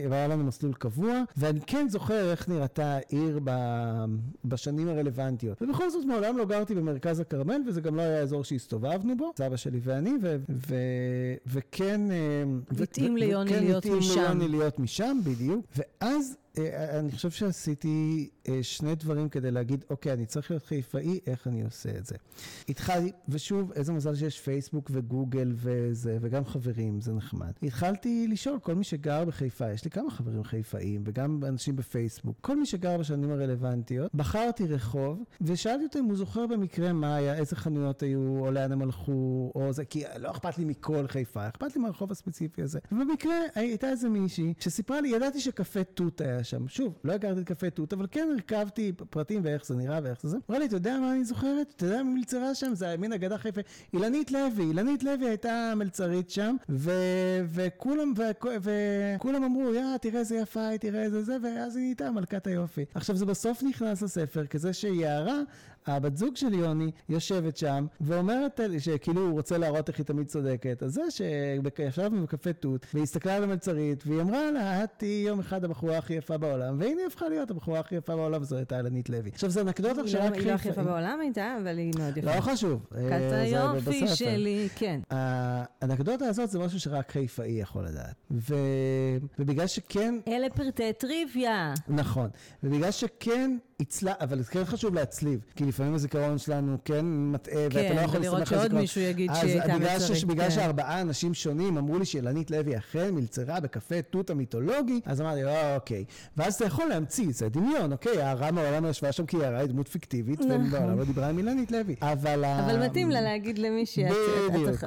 והיה לנו מסלול קבוע, ואני כן זוכר איך נראתה העיר ב, בשנים הרלוונטיות. ובכל זאת, מעולם לא גרתי במרכז הכרמל, וזה גם לא היה אזור שהסתובבנו בו, סבא שלי ואני, ו, ו, וכן... אה, ו- התאים ו- ליוני וכן להיות משם. ליוני להיות משם, בדיוק. ואז אני חושב שעשיתי אה, שני דברים כדי להגיד, אוקיי, אני צריך להיות חיפאי, איך אני עושה את זה. התחלתי, ושוב, איזה מזל שיש פייסבוק וגוגל וזה, וגם חברים, זה נחמד. התחלתי לשאול כל מי שגר בחיפה, יש לי כמה חברים חיפאים, וגם אנשים בפייסבוק, כל מי שגר בשנים הרלוונטיות, בחרתי רחוב, ושאלתי אותו אם הוא זוכר במקרה מה היה, איזה חנויות היו, או לאן הם הלכו, או זה, כי לא אכפת לי מכל חיפה, אכפת לי מהרחוב הספציפי הזה. ובמקרה הייתה איזה מישהי שסיפרה לי, ידעתי שקפה תות היה שם. שוב, לא הכרתי את קפה תות, אבל כן הרכבתי פרטים ואיך זה נראה ואיך זה זה. אמרה לי, אתה יודע מה אני זוכרת? אתה יודע מי מלצרה שם? זה מין אגדה חיפה. אילנית לוי, אילנית לוי הייתה מלצרית שם, ו... וכולם, ו... וכולם אמרו, יא, תראה איזה יפה היא, תראה איזה זה, ואז היא נהייתה מלכת היופי. עכשיו, זה בסוף נכנס לספר, כזה שהיא הערה, הבת זוג של יוני יושבת שם ואומרת שכאילו הוא רוצה להראות איך היא תמיד צודקת. אז זה שישבנו בקפה תות והיא הסתכלה על המלצרית והיא אמרה לה, את תהיי יום אחד הבחורה הכי יפה בעולם, והנה היא הפכה להיות הבחורה הכי יפה בעולם, וזו הייתה אלנית לוי. עכשיו זה אנקדוטה שרק חיפה... היא לא הכי יפה בעולם הייתה, אבל היא מאוד יפה. לא חשוב. אה, היופי שלי, כן. האנקדוטה הזאת זה משהו שרק חיפאי יכול לדעת. ובגלל שכן... אלה פרטי טריוויה. נכון. ובגלל שכן הצלה, אבל זה כן חשוב להצליב, כי לפעמים הזיכרון שלנו כן מטעה, כן, ואתה לא יכול לסמך על זיכרון. כן, ולראות שעוד מישהו יגיד שהיא הייתה מצרית. בגלל כן. שארבעה אנשים שונים אמרו לי שאילנית לוי אכן מלצרה בקפה תות המיתולוגי, אז אמרתי, אה, אוקיי. ואז אתה יכול להמציא, זה דמיון, אוקיי, הערה מעולם לא ישבה שם כי הערה היא דמות פיקטיבית, נכון. ובעולם לא דיברה עם אילנית לוי. אבל... אבל מתאים לה להגיד למישהי,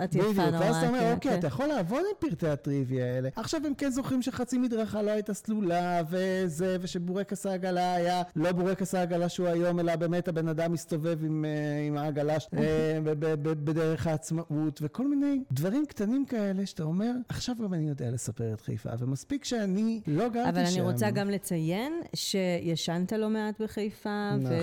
את יפה נורא. ואז אתה אומר, כן, אוקיי, אתה יכול לעבוד עם פרטי הטריוויה האלה. עכשיו הם כן זוכרים שחצי מדרכה לא הייתה סלולה, וזה, ושבורקס העגלה היה לא בורקס העגלה שהוא היום, אלא באמת הבן אדם מסתובב עם, אה, עם העגלה אה, בדרך העצמאות, וכל מיני דברים קטנים כאלה שאתה אומר, עכשיו גם אני יודע לספר את חיפה, ומספיק שאני לא גרתי שם. אבל אני רוצה גם לציין שישנת לא מעט בחיפה. נכון,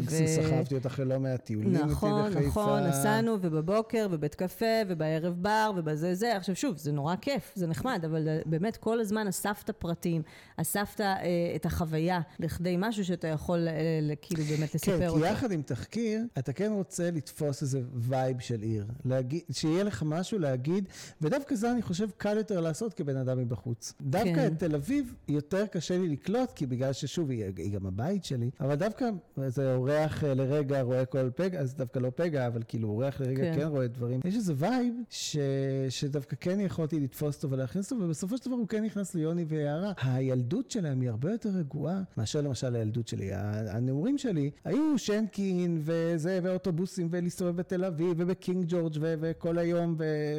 ו... סחבתי אותך ללא מעט טיולים איתי בחיפה. נכון, נכון, נסענו, ובבוקר, בבית קפה, ובערב בר, ובזה זה. עכשיו שוב, זה נורא כיף, זה נחמד, אבל באמת כל הזמן אספת פרטים, אספת אה, את החוויה לכדי משהו שאתה יכול אה, כאילו באמת לספר כן, אותו. כן, כי יחד עם תחקיר, אתה כן רוצה לתפוס איזה וייב של עיר. להגיד, שיהיה לך משהו להגיד, ודווקא זה אני חושב קל יותר לעשות כבן אדם מבחוץ. דווקא כן. את תל אביב יותר קשה לי לקלוט, כי בגלל ששוב, היא, היא גם הבית שלי, אבל דווקא איזה אורח אה, לרגע רואה כל פגע, אז דווקא לא פגע, אבל כאילו אורח לרגע כן, כן רואה דברים. יש איזה vibe ש... שדווקא כן יכולתי לתפוס אותו ולהכניס אותו, ובסופו של דבר הוא כן נכנס ליוני ויערה. הילדות שלהם היא הרבה יותר רגועה מאשר למשל הילדות שלי. הנעורים שלי היו שנקין וזה, ואוטובוסים, ולהסתובב בתל אביב, ובקינג ג'ורג' וכל היום,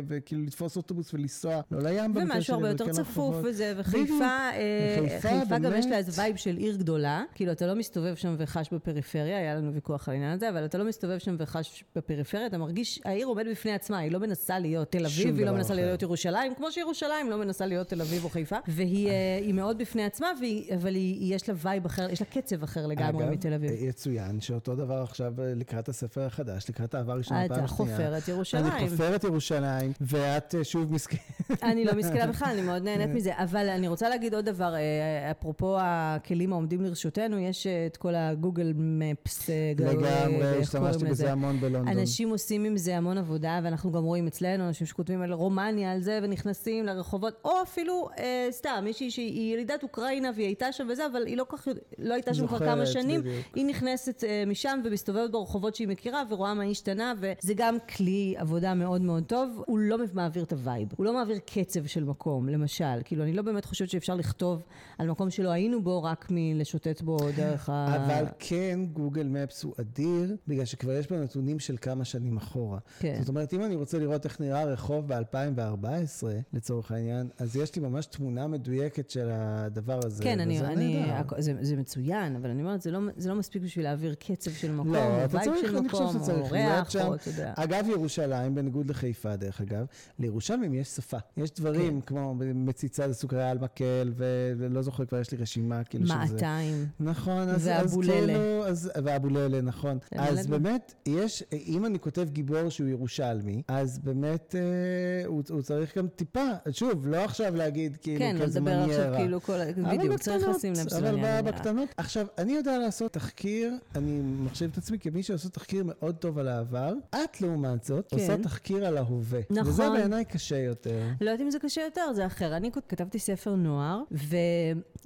וכאילו לתפוס אוטובוס ולנסוע, לא לים במקרה שלי, ומשהו הרבה יותר צפוף וזה, וחיפה, אה, חיפה גם יש לה איזה vibe של עיר גדולה, כאילו אתה לא מסתובב שם וחש בפריפריה, היה לנו ויכוח על העניין הזה, אבל אתה לא מסתובב שם וחש בפריפריה, אתה מרגיש, העיר עומד בפני עצמה, היא לא מנסה להיות תל אביב, היא לא מנסה להיות ירושלים, כמו שירושלים לא מנסה להיות תל אביב או חיפה, והיא אה, מאוד בפני עצמה, אבל יש לה vibe אחר, יש לה קצב אחר לגמרי מתל אביב. יצוין שאותו דבר עכשיו אה, לקראת הספר החדש, לקראת אהבה ראשונה פעם שנייה. אתה חופר את ירושלים. אני חופר את ירושלים, ואת אה, שוב מסכנה. אני לא מסכנה בכלל, אני מאוד נהנית מזה. אבל אני רוצה להגיד עוד דבר, אה, אפרופו הכלים העומדים לרשותנו, יש את כל ה Google Maps. לגמרי, השתמשתי בזה המון בלונדון. אנשים עושים עם זה המון עבודה, ואנחנו גם רואים אצלנו, אנשים שכותבים על רומניה, על זה, ונכנסים לרחובות, או אפילו, סתם, מישהי שהיא ילידת אוקראינה, והיא הייתה שם וזה, אבל היא לא כך, לא הייתה שם כבר כמה שנים. היא נכנסת אה, משם ומסתובבת ברחובות שהיא מכירה ורואה מה השתנה וזה גם כלי עבודה מאוד מאוד טוב. הוא לא מעביר את ה vibe, הוא לא מעביר קצב של מקום, למשל. כאילו, אני לא באמת חושבת שאפשר לכתוב על מקום שלא היינו בו רק מלשוטט בו דרך ה... אבל כן, Google Maps הוא אדיר, בגלל שכבר יש בו נתונים של כמה שנים אחורה. כן. זאת אומרת, אם אני רוצה לראות איך נראה רחוב ב-2014, לצורך העניין, אז יש לי ממש תמונה מדויקת של הדבר הזה. כן, אני, אני, זה, זה מצוין, אבל אני אומרת, זה לא, זה לא מספיק בשביל להעביר קצב של מקום, לא, או vibe של מקום, או ריח, או אתה יודע. אגב, ירושלים, בניגוד לחיפה, דרך אגב, לירושלמים יש שפה. יש דברים כן. כמו מציצה לסוכריה על מקל, ולא זוכר, כבר יש לי רשימה, כאילו שזה... מעתיים. נכון, אז. אז כאילו, אז, ואבוללה, נכון. אז באמת, יש, אם אני כותב גיבור שהוא ירושלמי, אז באמת אה, הוא, הוא צריך גם טיפה, שוב, לא עכשיו להגיד כאילו כן, כזה מניירה. כן, לדבר עכשיו כאילו כל... בדיוק, צריך לשים לב שזה. אבל בקטנות. עכשיו, אני יודע לעשות תחקיר, אני מחשיב את עצמי כמי שעושה תחקיר מאוד טוב על העבר. את, לעומת זאת, כן. עושה תחקיר על ההווה. נכון. וזה בעיניי קשה יותר. לא יודעת אם זה קשה יותר, זה אחר. אני כתבתי ספר נוער, ו...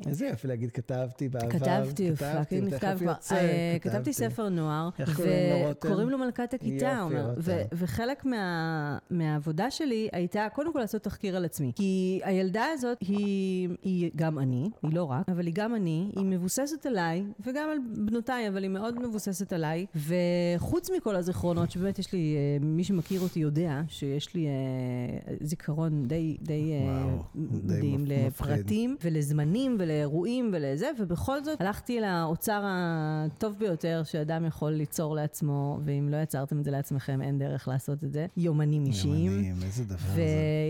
איזה יופי להגיד, כתבתי בעבר. כתבתי, fucking נכתב כבר. אה, כתבתי ספר נוער, וקוראים לו מלכת הכיתה, אומר. וחלק מהעבודה שלי הייתה, קודם כל לעשות תחקיר על עצמי. כי הילדה הזאת היא גם אני, היא לא רק, אבל היא גם אני, היא מבוססת עליי, וגם על בנותיי, אבל היא מאוד מבוססת עליי. וחוץ מכל הזיכרונות, שבאמת יש לי, אה, מי שמכיר אותי יודע שיש לי אה, זיכרון די, די אה, וואו, די מדהים מפחיד. לפרטים ולזמנים ולאירועים ולזה, ובכל זאת הלכתי לאוצר הטוב ביותר שאדם יכול ליצור לעצמו, ואם לא יצרתם את זה לעצמכם, אין דרך לעשות את זה, יומנים אישיים. יומנים, איזה דבר זה.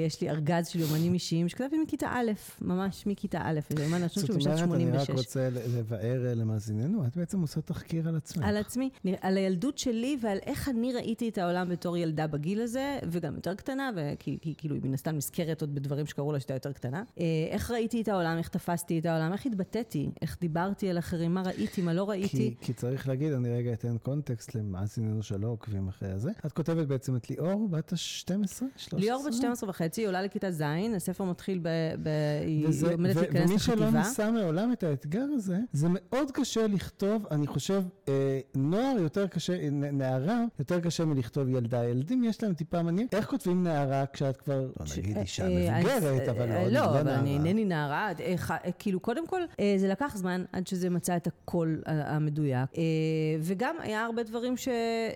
ויש לי ארגז של יומנים אישיים שכתבתי מכיתה א', ממש מכיתה א', זה יומן זאת שהוא משנת אומרת, אני רק 86. רוצה לבאר למאזיננו, את בעצם עושה תחקיר על עצמך. על עצמי, על הילדות שלי ועל איך אני ראיתי את העולם בתור ילדה בגיל הזה, וגם יותר קטנה, וכי כי, כאילו היא מן הסתם נזכרת עוד בדברים שקרו לה שהייתה יותר קטנה. אה, איך ראיתי את העולם, איך תפסתי את העולם, איך התבטאתי, איך דיברתי על אחרים, מה ראיתי, מה לא ראיתי. כי, כי צריך להגיד, אני רגע אתן קונטקסט למאזיננו שלא עוקבים אחרי זה. את כותבת בעצם את ליאור, בת ה-12? 13? ליאור בת 12 וחצי, עולה לכיתה ז', הספר מתחיל ב... ב וזה, היא עומדת להיכנס ומי שלא לחטיבה. ניסה מעולם את האתגר הזה, זה מאוד קשה לכתוב, אני חושב, אה, נוער יותר קשה, נ- נערה יותר קשה מלכתוב ילדה. ילדים יש להם טיפה מעניין. איך כותבים נערה כשאת כבר, לא נגיד אישה אה, מבוגרת, אבל אה, לא, לא, לא אבל נערה. אני אינני נערה. אה, אה, כאילו, קודם כל, אה, זה לקח זמן עד שזה מצא את הקול המדויק. אה, וגם היה הרבה דברים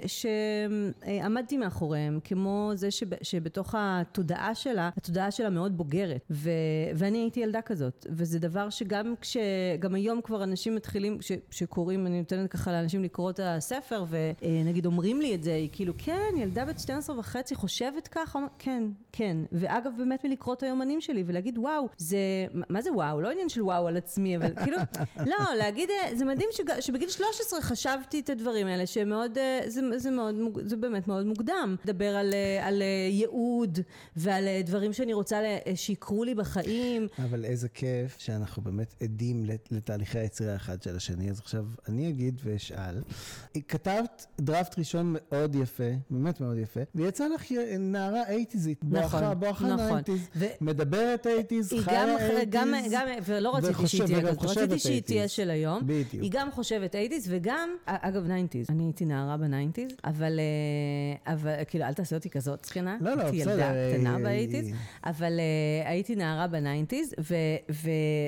שעמדתי מאחוריהם, כמו זה שב- שבתוך התודעה שלה, התודעה שלה מאוד בוגרת. ו- ואני הייתי ילדה כזאת. וזה דבר שגם כש... גם היום כבר אנשים מתחילים, ש- שקוראים, אני נותנת ככה לאנשים לקרוא את הספר, ונגיד אומרים לי את זה, היא כאילו, כן, ילדה בת 12 וחצי חושבת ככה? כן, כן. ואגב, באמת מלקרוא את היומנים שלי ולהגיד, וואו, זה, מה זה וואו? לא עניין של וואו על עצמי, אבל כאילו, לא, להגיד, זה מדהים שג, שבגיל 13 חשבתי את הדברים האלה, שמאוד, אה, זה, זה מאוד, זה באמת מאוד מוקדם. לדבר על, אה, על אה, ייעוד ועל דברים שאני רוצה שיקרו לי בחיים. אבל איזה כיף שאנחנו באמת עדים לת- לתהליכי היצירה אחד של השני. אז עכשיו אני אגיד ואשאל. כתבת דראפט ראשון מאוד יפה, באמת מאוד יפה, ויצא לך נערה אייטיזית, בואכה, נכון, בואכה נכון. נייטיז, ו- מדברת אייטיז, היא חיה גם, אייטיז. גם, גם, ולא רציתי שהיא תהיה כזאת, רציתי שהיא תהיה 80s. של היום. בדיוק. היא גם חושבת 80's וגם, אגב 90's, אני הייתי נערה ב-90's, אבל, אה, אבל כאילו אל תעשה אותי כזאת זקנה, לא, לא, בסדר, ילדה אה, קטנה אה, ב-80's, אה. אבל אה, הייתי נערה ב-90's,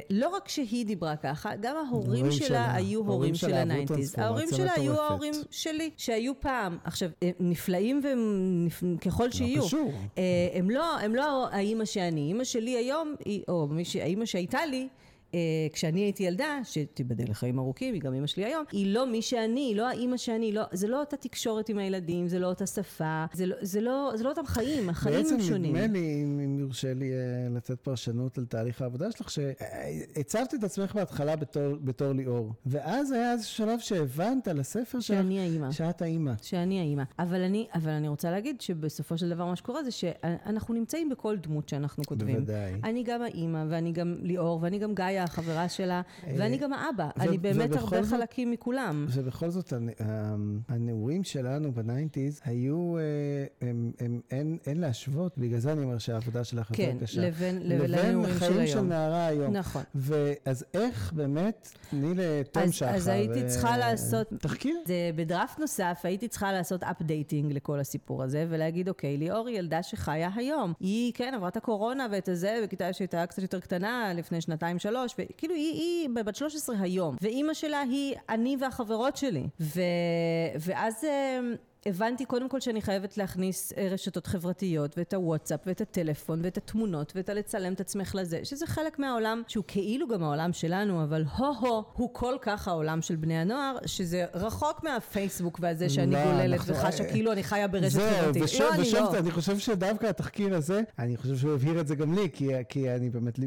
ולא רק שהיא דיברה ככה, גם ההורים שלה שלה, היו הורים של שלה עברו ה-90's. טרנספורמציה ההורים שלה היו. ההורים שלי, שהיו פעם. עכשיו, הם נפלאים שיהיו. לא קשור. אה, הם לא, הם לא האימא שאני. אימא שלי היום, או האימא שהייתה לי, כשאני הייתי ילדה, שתיבדל לחיים ארוכים, היא גם אימא שלי היום, היא לא מי שאני, היא לא האימא שאני, לא, זה לא אותה תקשורת עם הילדים, זה לא אותה שפה, זה לא, זה לא, זה לא אותם חיים, החיים בעצם הם שונים. נדמה לי, אם אם יורשה לי אה, לתת פרשנות על תהליך העבודה שלך, שהצבת את עצמך בהתחלה בתור, בתור ליאור, ואז היה איזה שלב שהבנת על הספר שלך, שאני האימא. שאת האימא. שאני האימא. אבל אני, אבל אני רוצה להגיד שבסופו של דבר מה שקורה זה שאנחנו נמצאים בכל דמות שאנחנו כותבים. בוודאי. אני גם האימא, ואני גם ליאור, ואני גם חיה, החברה שלה, אה, ואני גם האבא, אני באמת הרבה חלקים מכולם. ובכל זאת, אה, הנעורים שלנו ב nineties היו, אה, אין להשוות, בגלל זה אני אומר שהעבודה שלך יותר כן, קשה. כן, לבין החיים של נערה היום. נכון. אז איך באמת, תני לתום שחר. אז הייתי צריכה לעשות... תחקיר. בדראפט נוסף, הייתי צריכה לעשות updating לכל הסיפור הזה, ולהגיד, אוקיי, ליאור היא ילדה שחיה היום. היא, כן, עברה את הקורונה ואת הזה, בכיתה שהייתה קצת יותר קטנה, לפני שנתיים-שלוש. 23, וכאילו היא, היא בת 13 היום, ואימא שלה היא אני והחברות שלי. ו, ואז... אמ, הבנתי קודם כל שאני חייבת להכניס אה, רשתות חברתיות ואת הוואטסאפ ואת הטלפון ואת התמונות ואת הלצלם את עצמך לזה, שזה חלק מהעולם שהוא כאילו גם העולם שלנו, אבל הו-הו הוא כל כך העולם של בני הנוער, שזה רחוק מהפייסבוק והזה שאני גוללת אנחנו... וחשה כאילו אני חיה ברשת חברתית. זהו, ושוב, לא, ושוב, אני לא. אני חושב שדווקא התחקיר הזה, אני חושב שהוא הבהיר את זה גם לי, כי, כי אני באמת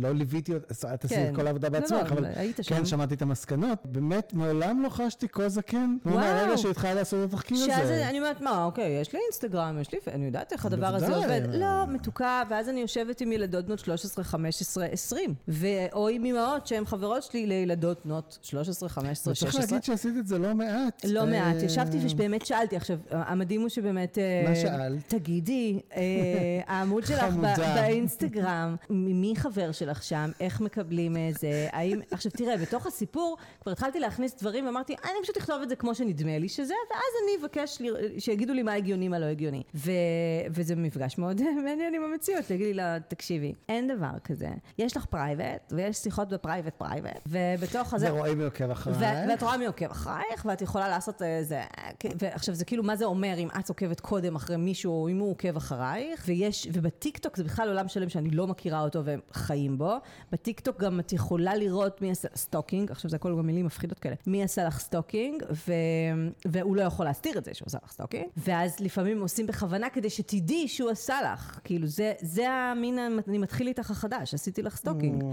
לא ליוויתי, את עשית כן. כל העבודה לא, בעצמך, לא, אבל היית כן שם. שמעתי את המסקנות. באמת, מעולם לא חשתי כה זקן, וואו. מהרגע שהתחלת לעשות את התחקיר הזה. אני אומרת, מה, אוקיי, יש לי אינסטגרם, יש לי, אני יודעת איך הדבר הזה. עובד. לא, מתוקה, ואז אני יושבת עם ילדות בנות 13, 15, 20. ו- או עם אמהות שהן חברות שלי לילדות בנות 13, 15, 16. צריך להגיד שעשית את זה לא מעט. לא מעט, אה, ישבתי ובאמת שאלתי. עכשיו, המדהים הוא שבאמת... אה, מה שאלת? תגידי, אה, העמוד שלך. באינסטגרם, מי חבר שלך? שלך שם, איך מקבלים את זה, האם... עכשיו תראה, בתוך הסיפור כבר התחלתי להכניס דברים ואמרתי, אני פשוט אכתוב את זה כמו שנדמה לי שזה, ואז אני אבקש לי, שיגידו לי מה הגיוני, מה לא הגיוני. ו... וזה מפגש מאוד מעניין עם המציאות, תגידי לי לה, תקשיבי, אין דבר כזה. יש לך private, ויש שיחות ב private private, ובתוך הזה... ורואים מי עוקב אחרייך. ואת רואה מי עוקב אחרייך, ואת יכולה לעשות איזה... ועכשיו זה כאילו, מה זה אומר אם את עוקבת קודם אחרי מישהו, או אם הוא עוקב אחרייך, ויש... ובטיקטוק זה בכלל עולם שלם שאני לא מכירה אותו והם חיים בו. בטיקטוק גם את יכולה לראות מי עשה stalking, עכשיו זה הכל גם מילים מפחידות כאלה, מי עשה לך stalking, ו... והוא לא יכול להסתיר את זה שהוא עשה לך stalking, ואז לפעמים עושים בכוונה כדי שתדעי שהוא עשה לך, כאילו זה, זה המין, אני מתחיל איתך החדש, עשיתי לך stalking.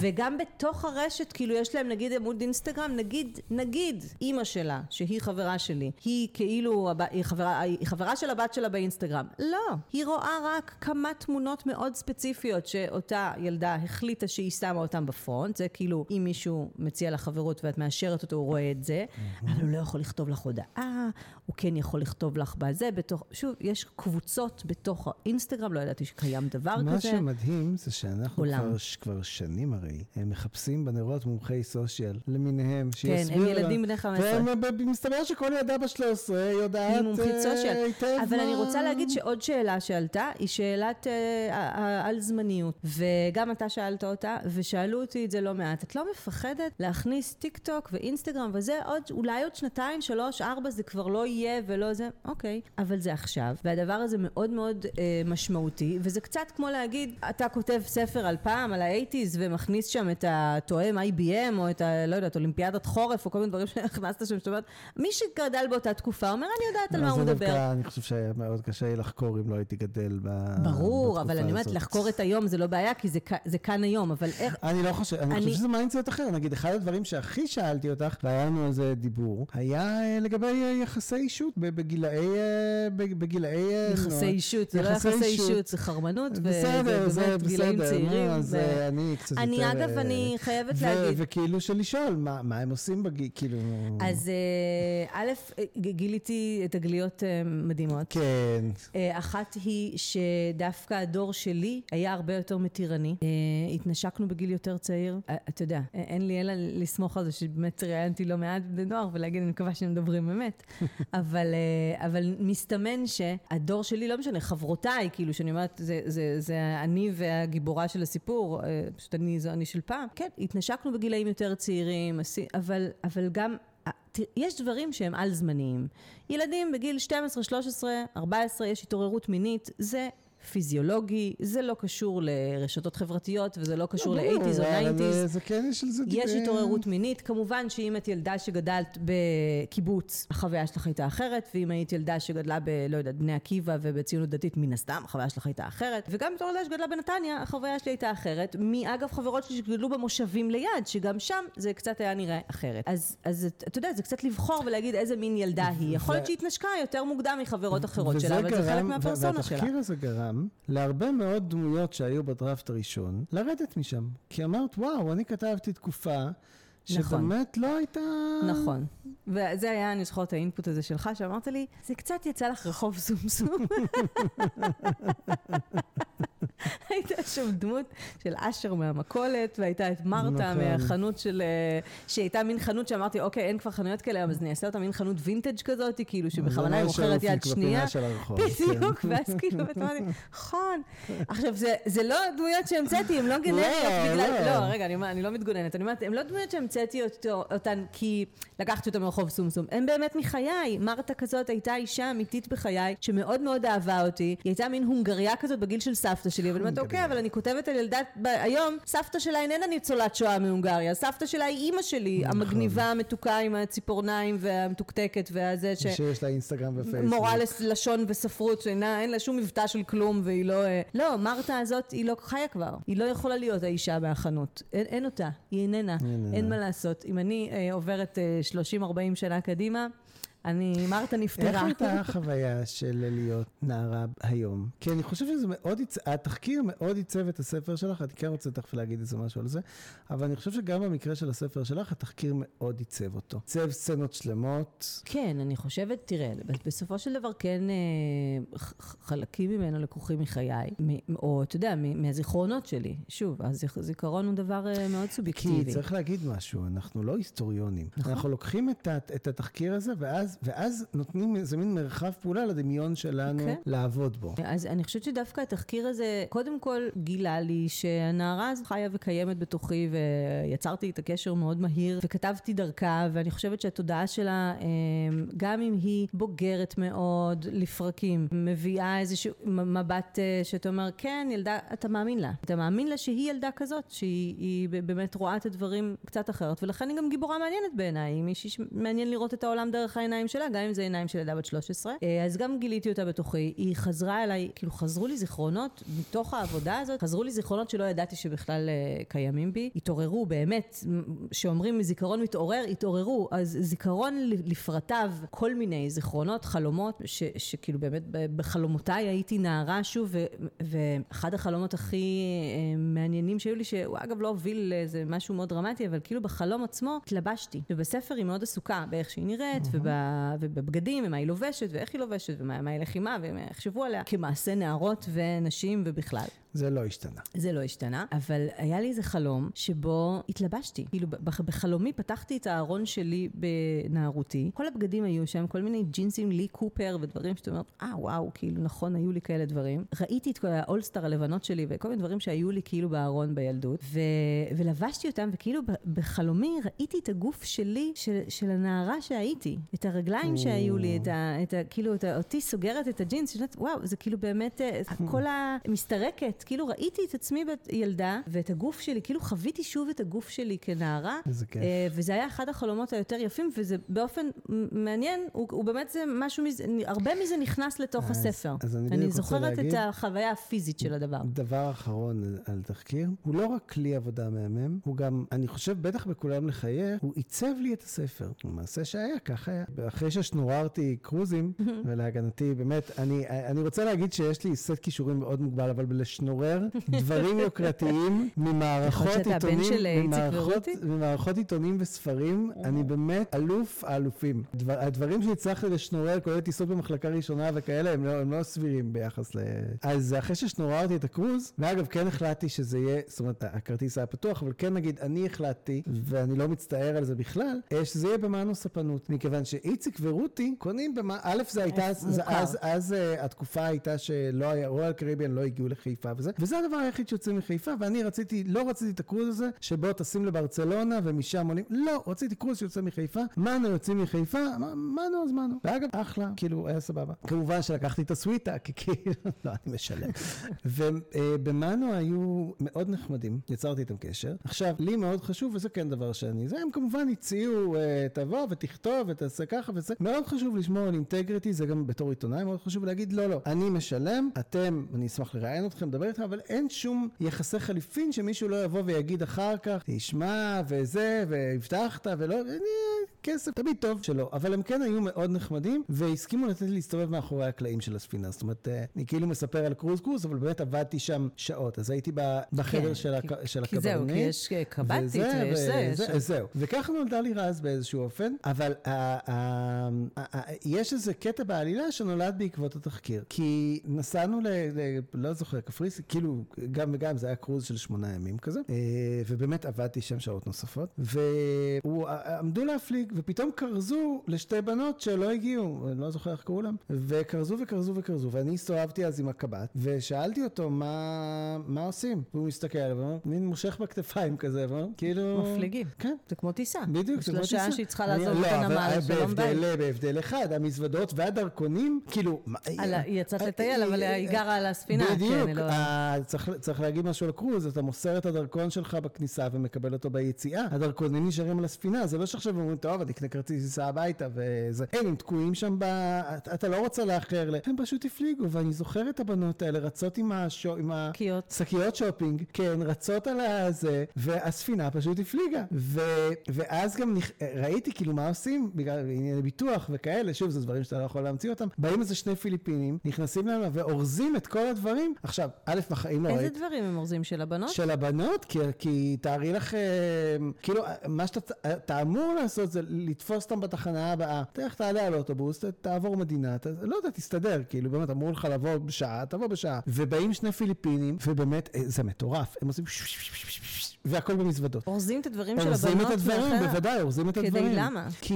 וגם בתוך הרשת, כאילו יש להם נגיד עמוד אינסטגרם, נגיד, נגיד, אימא שלה, שהיא חברה שלי, היא כאילו, היא חברה, היא חברה של הבת שלה באינסטגרם. לא, היא רואה רק כמה תמונות מאוד ספציפיות שאותה ילדה החליטה שהיא שמה אותן ב front, זה כאילו אם מישהו מציע לה חברות ואת מאשרת אותו, הוא רואה את זה, אבל הוא לא יכול לכתוב לך הודעה, הוא כן יכול לכתוב לך בזה, בתוך, שוב, יש קבוצות בתוך האינסטגרם, לא ידעתי שקיים דבר מה כזה. מה שמדהים זה שאנחנו. כבר, כבר שנים הרי, הם מחפשים בנרות מומחי social למיניהם, כן, שיסבירו הם לה- ילדים בני 15. ומסתבר שכל ילדה בת 13 יודעת היא מומחית אה, social. היטב אבל אני מה- רוצה להגיד שעוד שאלה שעלתה, היא שאלת אה, על זמניות. וגם אתה שאלת אותה, ושאלו אותי את זה לא מעט. את לא מפחדת להכניס טיק טוק ואינסטגרם וזה עוד, אולי עוד שנתיים, שלוש, ארבע, זה כבר לא יהיה ולא זה, אוקיי. אבל זה עכשיו, והדבר הזה מאוד מאוד אה, משמעותי, וזה קצת כמו להגיד, אתה כותב ספר על פעם, על האייטיז, ומכניס שם את התואם IBM, או את ה... לא יודעת, אולימפיאדת חורף, או כל מיני דברים שהכנסת שם, זאת אומרת, מי שגדל באותה תקופה אומר, אני יודעת על מה הוא זה מדבר. דווקא, אני חושב שהיה מאוד קשה לחקור אם לא הייתי גדל ב- ברור, אבל אני אומרת. לחקור את היום זה לא בעיה, כי זה כ- זה כאן היום, אבל איך... אני לא חושב, אני אני- חושב שזה mindset אחר. נגיד, אחד הדברים שהכי שאלתי אותך, והיה לנו על זה דיבור, היה אה, לגבי אה, יחסי אישות בגילאי... אה, בגילאי... יחסי. אישות, זה לא יחסי אישות. זה חרמנות, בסדר, זה באמת גילאים צעירים. אז אני קצת יותר... אני, אגב, אני חייבת להגיד, וכאילו שלשאול, מה מה הם עושים בגיל, כאילו... אז א', גיליתי תגליות מדהימות. כן. אחת היא שדווקא הדור שלי היה הרבה יותר מתירני. התנשקנו בגיל יותר צעיר. אה, אתה יודע, אין לי אלא לסמוך על זה שבאמת ראיינתי לא מעט בני נוער ולהגיד, אני מקווה שהם מדברים אמת. אבל, אה, אבל מסתמן שהדור שלי, לא משנה, חברותיי, כאילו, שאני אומרת, זה, זה, זה אני והגיבורה של הסיפור, אה, פשוט אני, זו אני של פעם. כן, התנשקנו בגילאים יותר צעירים, אבל, אבל גם... יש דברים שהם על-זמניים. ילדים בגיל 12, 13, 14, יש התעוררות מינית, זה פיזיולוגי, זה לא קשור לרשתות חברתיות וזה לא קשור לא, ברור, ל-80's או אבל, 90's. אה, זה כן, יש על זה... יש אה, התעוררות מינית, כמובן שאם את ילדה שגדלת בקיבוץ, החוויה שלך הייתה אחרת, ואם היית ילדה שגדלה ב, לא יודעת, בני עקיבא ובציונות דתית, מן הסתם, החוויה שלך הייתה אחרת, וגם בתור ילדה שגדלה בנתניה, החוויה שלי הייתה אחרת, מאגב חברות שלי שגדלו במושבים ליד, שגם שם זה קצת היה נראה אחרת. אז, אז את- אתה יודע, זה קצת לבחור ולהגיד איזה מין ילדה היא. יכול להיות שהיא התנשקה יותר מוקדם מחברות אחרות שלה, אבל זה חלק מהפרסונה שלה. והתחקיר הזה גרם להרבה מאוד דמויות שהיו בדראפט הראשון לרדת משם. כי אמרת, וואו, אני כתבתי תקופה נכון. שבאמת לא הייתה... נכון. וזה היה, אני זוכרת, האינפוט הזה שלך, שאמרת לי, זה קצת יצא לך רחוב סומסום. הייתה שם דמות של אשר מהמכולת, והייתה את מרתה נכון. מהחנות של... אה, שהייתה מין חנות שאמרתי, אוקיי, אין כבר חנויות כאלה, היום, אז אני אעשה אותה מין חנות וינטג' כזאת, כאילו, שבכוונה היא ממש מוכרת יד שנייה. בדיוק, כן. ואז כאילו, אמרתי, נכון. עכשיו, זה- זה לא דמויות שהמצאתי, הן לא גנריות לא, בגלל... לא. לא, רגע, אני אני לא מתגוננת. אני אומרת, הן לא דמויות שהמצאתי אותו- אותן כי לקחתי אותן מרחוב סומסום. הן באמת מחיי. מרתה כזאת הייתה אישה אמיתית בחיי, שמאוד מאוד אהבה אותי. היא הייתה מין הונגריה כזאת בגיל של סבתא שלי, אבל אומרת. אוקיי, אבל אני כותבת על ילדת... ב- היום, סבתא שלה איננה ניצולת שואה מהונגריה. סבתא שלה היא אימא שלי, נכון. המגניבה, המתוקה עם הציפורניים והמתוקתקת והזה ש... שיש לה אינסטגרם ופייסבוק. מורה לס- לשון וספרות, שאינה, אין לה שום מבטא של כלום, והיא לא... אה, לא, מרתה הזאת, היא לא חיה כבר. היא לא יכולה להיות האישה מהחנות. אין, אין אותה, היא איננה. איננה. אין מה לעשות. אם אני אה, עוברת אה, 30-40 שנה קדימה, אני, מרתה נפטרה. איך הייתה החוויה של להיות נערה היום? כי אני חושב שזה מאוד. התחקיר מאוד עיצב את הספר שלך, אני כן רוצה תכף להגיד איזה משהו על זה, אבל אני חושב שגם במקרה של הספר שלך, התחקיר מאוד עיצב אותו. עיצב סצנות שלמות. כן, אני חושבת, תראה, בסופו של דבר כן אה, חלקים ממנו לקוחים מחיי, או אתה יודע, מהזיכרונות שלי. שוב, הזיכרון הוא דבר אה, מאוד סובייקטיבי. כי צריך להגיד משהו, אנחנו לא היסטוריונים. נכון. אנחנו לוקחים את, את התחקיר הזה, ואז, ואז נותנים איזה מין מרחב פעולה לדמיון שלנו okay. כן. לעבוד בו. אז אני חושבת שדווקא התחקיר הזה, קודם כל גילה לי שהנערה הזו חיה וקיימת בתוכי, ויצרתי את הקשר מאוד מהיר, וכתבתי דרכה, ואני חושבת שהתודעה שלה, אה, גם אם היא בוגרת מאוד, לפרקים, מביאה איזשהו מבט אה, שאתה אומר, כן, ילדה, אתה מאמין לה. אתה מאמין לה שהיא ילדה כזאת, שהיא באמת רואה את הדברים קצת אחרת, ולכן היא גם גיבורה מעניינת בעיניי, היא מישהי שמעניין לראות את העולם דרך העיניים שלה, גם אם זה עיניים של ילדה בת 13. אה, אז גם גיליתי אותה בתוכי, היא חזרה אליי, כאילו חזרו לי זיכרונות מתוך העבודה הזאת, חזרו לי זיכרונות שלא ידעתי שבכלל uh, קיימים בי, התעוררו באמת, שאומרים זיכרון מתעורר, התעוררו, אז זיכרון לפרטיו, כל מיני זיכרונות, חלומות, ש, שכאילו באמת בחלומותיי הייתי נערה שוב, ו, ואחד החלומות הכי uh, מעניינים שהיו לי, שהוא אגב לא הוביל לאיזה משהו מאוד דרמטי, אבל כאילו בחלום עצמו התלבשתי, ובספר היא מאוד עסוקה באיך שהיא נראית, mm-hmm. ובבגדים, ומה היא לובשת, ואיך היא לובשת, ומה היא לחימה, ואיך יחשבו עליה, כמעשה נערות ונשים ובכלל. זה לא השתנה. זה לא השתנה, אבל היה לי איזה חלום שבו התלבשתי. כאילו, בחלומי פתחתי את הארון שלי בנערותי, כל הבגדים היו שם, כל מיני ג'ינסים, לי קופר ודברים שאתה אומר, אה, וואו, כאילו, נכון, היו לי כאלה דברים. ראיתי את כל האולסטאר הלבנות שלי וכל מיני דברים שהיו לי כאילו בארון בילדות, ו... ולבשתי אותם, וכאילו בחלומי ראיתי את הגוף שלי, של, של הנערה שהייתי, את הרגליים שהיו לי, את ה... את ה כאילו, את ה... אותי סוגרת את הג'ינס, שנת, וואו, זה כאילו באמת, אה, כל המסתרקת. כאילו ראיתי את עצמי ילדה, ואת הגוף שלי, כאילו חוויתי שוב את הגוף שלי כנערה. איזה כיף. אה, וזה היה אחד החלומות היותר יפים, וזה באופן מעניין, הוא, הוא באמת זה משהו, מזה, הרבה מזה נכנס לתוך אז, הספר. אז אני, אני זוכרת להגיד, את החוויה הפיזית של הדבר. דבר אחרון על תחקיר, הוא לא רק כלי עבודה מהמם, הוא גם, אני חושב, בטח בכולם לחייך, הוא עיצב לי את הספר. מעשה שהיה, ככה היה. אחרי ששנוררתי קרוזים, ולהגנתי, באמת, אני, אני רוצה להגיד שיש לי סט כישורים מאוד מוגבל, אבל בלשנור... לעורר דברים יוקרתיים ממערכות עיתונים, ממערכות, ממערכות עיתונים וספרים. אני באמת אלוף האלופים. דבר, הדברים שהצלחתי לשנורר, כולל טיסות במחלקה ראשונה וכאלה, הם לא, הם לא סבירים ביחס ל... אז אחרי ששנוררתי את הקרוז, ואגב, כן החלטתי שזה יהיה, זאת אומרת, הכרטיס היה פתוח, אבל כן נגיד, אני החלטתי, ואני לא מצטער על זה בכלל, אה, שזה יהיה במאנו ספנות. מכיוון שאיציק ורותי קונים במה... א', זה הייתה... אז, אז, אז uh, התקופה הייתה שלא היה, רויאל קריביאן לא הגיעו לחיפה, וזה, וזה הדבר היחיד שיוצא מחיפה, ואני רציתי, לא רציתי את הקרוז הזה, שבו טסים לברצלונה ומשם עולים, לא, רציתי קרוז שיוצא מחיפה, מנו יוצאים מחיפה, מנו אז מנו. ואגב, אחלה, כאילו, היה סבבה. כמובן שלקחתי את הסוויטה, כי כאילו, לא, אני משלם. ובמנו היו מאוד נחמדים, יצרתי איתם קשר. עכשיו, לי מאוד חשוב, וזה כן דבר שאני, זה הם כמובן הציעו, אה, תבוא ותכתוב ותעשה ככה וזה, מאוד חשוב לשמור על אינטגריטי, זה גם בתור עיתונאי מאוד חשוב להגיד, לא, לא, אני משלם, אתם, אני אשמח לראיין אתכם, לדבר איתך, אבל אין שום יחסי חליפין שמישהו לא יבוא ויגיד אחר כך, תשמע, וזה, והבטחת, ולא, כסף, תמיד טוב שלא. אבל הם כן היו מאוד נחמדים, והסכימו לתת לי להסתובב מאחורי הקלעים של הספינה. זאת אומרת, אה, אני כאילו מספר על קרוז קרוז, אבל באמת עבדתי שם שעות. אז הייתי בחדר כן, של, כי, של כי הקברניט. כי זהו, כי יש אה, קב"טית ויש זה. וזה, זהו. וככה נולדה לי רז באיזשהו אופן, אבל יש איזה קטע בעלילה שנולד בעקבות התחקיר. כי נסענו ל... לא זוכר, קפריסי, כאילו, גם וגם, זה היה קרוז של שמונה ימים כזה, אה, ובאמת עבדתי שם שעות נוספות, ועמדו להפליג, ופתאום כרזו לשתי בנות שלא הגיעו, אני לא זוכר איך קראו להם, וכרזו וכרזו וכרזו, ואני הסתובבתי אז עם הקב"ט, ושאלתי אותו מה, מה עושים, והוא מסתכל עליו, ואומר, מין מושך בכתפיים כזה, ואומר, כאילו... מפליגים. כן. זה כמו טיסה. בדיוק, זה כמו טיסה. שעה שהיא צריכה לעזוב את הנמל, שלום ביי. בהבדל אחד, המזוודות והדרכונים, כאילו... היא יצאת לטייל, אבל היא גרה על הספינה, בדיוק, כן, אתה צריך, צריך להגיד משהו על קרוז, אתה מוסר את הדרכון שלך בכניסה ומקבל אותו ביציאה. הדרכונים נשארים על הספינה, זה לא שעכשיו אומרים, טוב, אני אקנה כרטיס טיסה הביתה וזה. אין, הם תקועים שם ב... אתה, לא רוצה לאחר, ל... הם פשוט הפליגו, ואני זוכר את הבנות האלה רצות עם, השו... עם שקיות. השקיות שופינג, כן, רצות על הזה, והספינה פשוט הפליגה. ו... ואז גם נכ... ראיתי כאילו מה עושים, בגלל ענייני ביטוח וכאלה, שוב, זה דברים שאתה לא יכול להמציא אותם. באים איזה שני פיליפינים, נכנסים להם ואורזים את כל הדברים. עכשיו, א', בחיים לא איזה ראיתי... דברים הם אורזים של הבנות? של הבנות, כי, כי תארי לך, אה, כאילו, מה שאתה אתה אמור לעשות זה לתפוס אותם בתחנה הבאה. תלך, תעלה על אוטובוס, תעבור מדינה, ת, לא יודע, תסתדר, כאילו, באמת, אמרו לך לבוא בשעה, תבוא בשעה. ובאים שני פיליפינים, ובאמת, אה, זה מטורף, הם עושים והכל במזוודות. אורזים את הדברים של אורזים הבנות? את הדברים? בוודאי, אורזים את כדי הדברים. למה? כי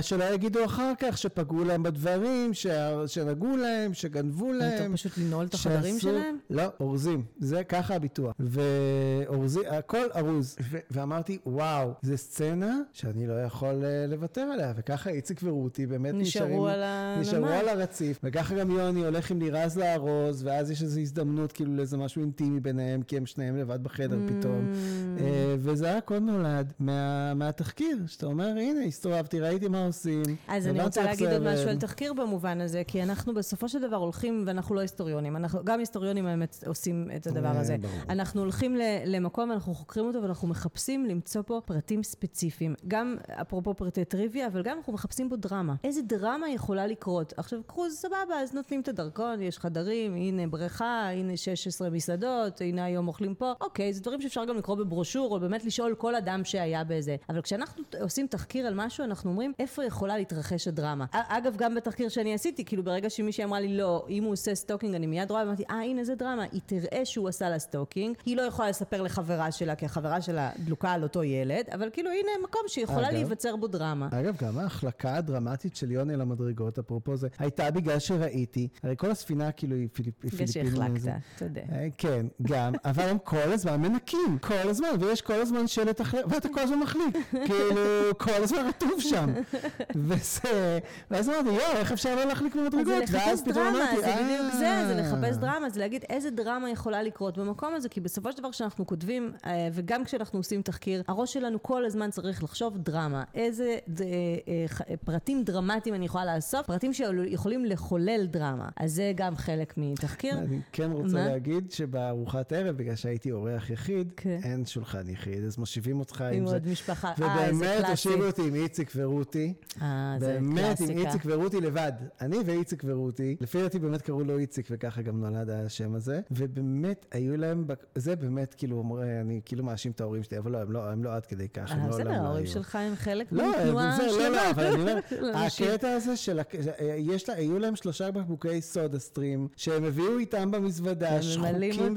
שלא יגידו אחר כך שפגעו להם בדברים, ש- שנגעו להם, שגנבו יותר להם. פשוט לנעול את החדרים שעשו- שלהם? לא, אורזים. זה ככה הביטוח. ואורזים, הכל ארוז. ו- ואמרתי, וואו, זו סצנה שאני לא יכול אה, לוותר עליה. וככה איציק ורותי באמת נשארו נשארים... על הנמל. נשארו על הרציף. וככה גם יוני הולך עם לירז לארוז, ואז יש איזו הזדמנות כאילו לאיזה משהו אינטימי ביניהם, כי הם שניהם לבד בחדר Mm. פתאום. אה, וזה הכל נולד מה, מהתחקיר, שאתה אומר, הנה, הסתובבתי, ראיתי מה עושים. אז אני רוצה להגיד עוד משהו. על תחקיר במובן הזה, כי אנחנו בסופו של דבר הולכים, ואנחנו לא היסטוריונים, אנחנו, גם היסטוריונים האמת עושים את הדבר אה, הזה. אנחנו הולכים ל- למקום, אנחנו חוקרים אותו, ואנחנו מחפשים למצוא פה פרטים ספציפיים. גם אפרופו פרטי טריוויה, אבל גם אנחנו מחפשים פה דרמה. איזה דרמה יכולה לקרות? עכשיו, קרוז, סבבה, אז נותנים את הדרכון, יש חדרים, הנה בריכה, הנה 16 מסעדות, הנה היום אוכלים פה. אוקיי, זה דברים שאפשר גם לקרוא בברושור, או באמת לשאול כל אדם שהיה בזה. אבל כשאנחנו עושים תחקיר על משהו, אנחנו אומרים, איפה יכולה להתרחש הדרמה? אגב, גם בתחקיר שאני עשיתי, כאילו ברגע שמישהי אמרה לי, לא, אם הוא עושה stalking, אני מיד רואה, אמרתי, אה, הנה זה דרמה, היא תראה שהוא עשה לה stalking, היא לא יכולה לספר לחברה שלה, כי החברה שלה דלוקה על אותו ילד, אבל כאילו, הנה מקום שיכולה אגב. להיווצר בו דרמה. אגב, גם ההחלקה הדרמטית של יוני למדרגות, אפרופו זה, הייתה בגלל שראיתי, הרי כל הספינה כאילו היא פיליפ, בגלל פיליפינים. שהחלקת. אתה יודע. כן, גם, אבל הם כל הזמן מנקים, כל הזמן, ויש כל הזמן שלט אחר, ואתה כל הזמן מחליק, כאילו, כל הזמן רטוב שם. וזה, ואז אמרתי, יואו, איך אפשר לא להחליק במדרגות? זה לחפש ואז פתאום דרמה, אמרתי, זה בדיוק זה, זה "אה". לחפש דרמה, זה להגיד איזה דרמה יכולה לקרות במקום הזה, כי בסופו של דבר כשאנחנו כותבים, אה, וגם כשאנחנו עושים תחקיר, הראש שלנו כל הזמן צריך לחשוב דרמה. איזה אה, פרטים דרמטיים אני יכולה לאסוף, פרטים שיכולים לחולל דרמה. אז זה גם חלק מתחקיר. אני כן רוצה? להגיד שבארוחת ערב, בגלל שהייתי אורח יחיד, כן. אין שולחן יחיד, אז מושיבים אותך עם עם זה. עוד משפחה. אה, איזה ובאמת קלאסי. הושיבו אותי עם איציק ורותי. אה, זה באמת, עם קלאסיקה. איציק ורותי לבד. אני ואיציק ורותי. לפי דעתי באמת קראו לו איציק, וככה גם נולד השם הזה. ובאמת, היו להם, זה באמת, כאילו, אומר, אני כאילו מאשים את ההורים שלי, אבל לא, הם לא, הם לא עד כדי כך, הם אה, לא בסדר, לעולם לא ההורים היו. שלך הם חלק לא, מתנועה זה, לא. לא, אבל אני אומר, לאנשים. הקטע הזה של, יש לה, היו להם שלושה בקבוקי סודה סטרים, שהם הביאו איתם במזוודה, הם שחוקים.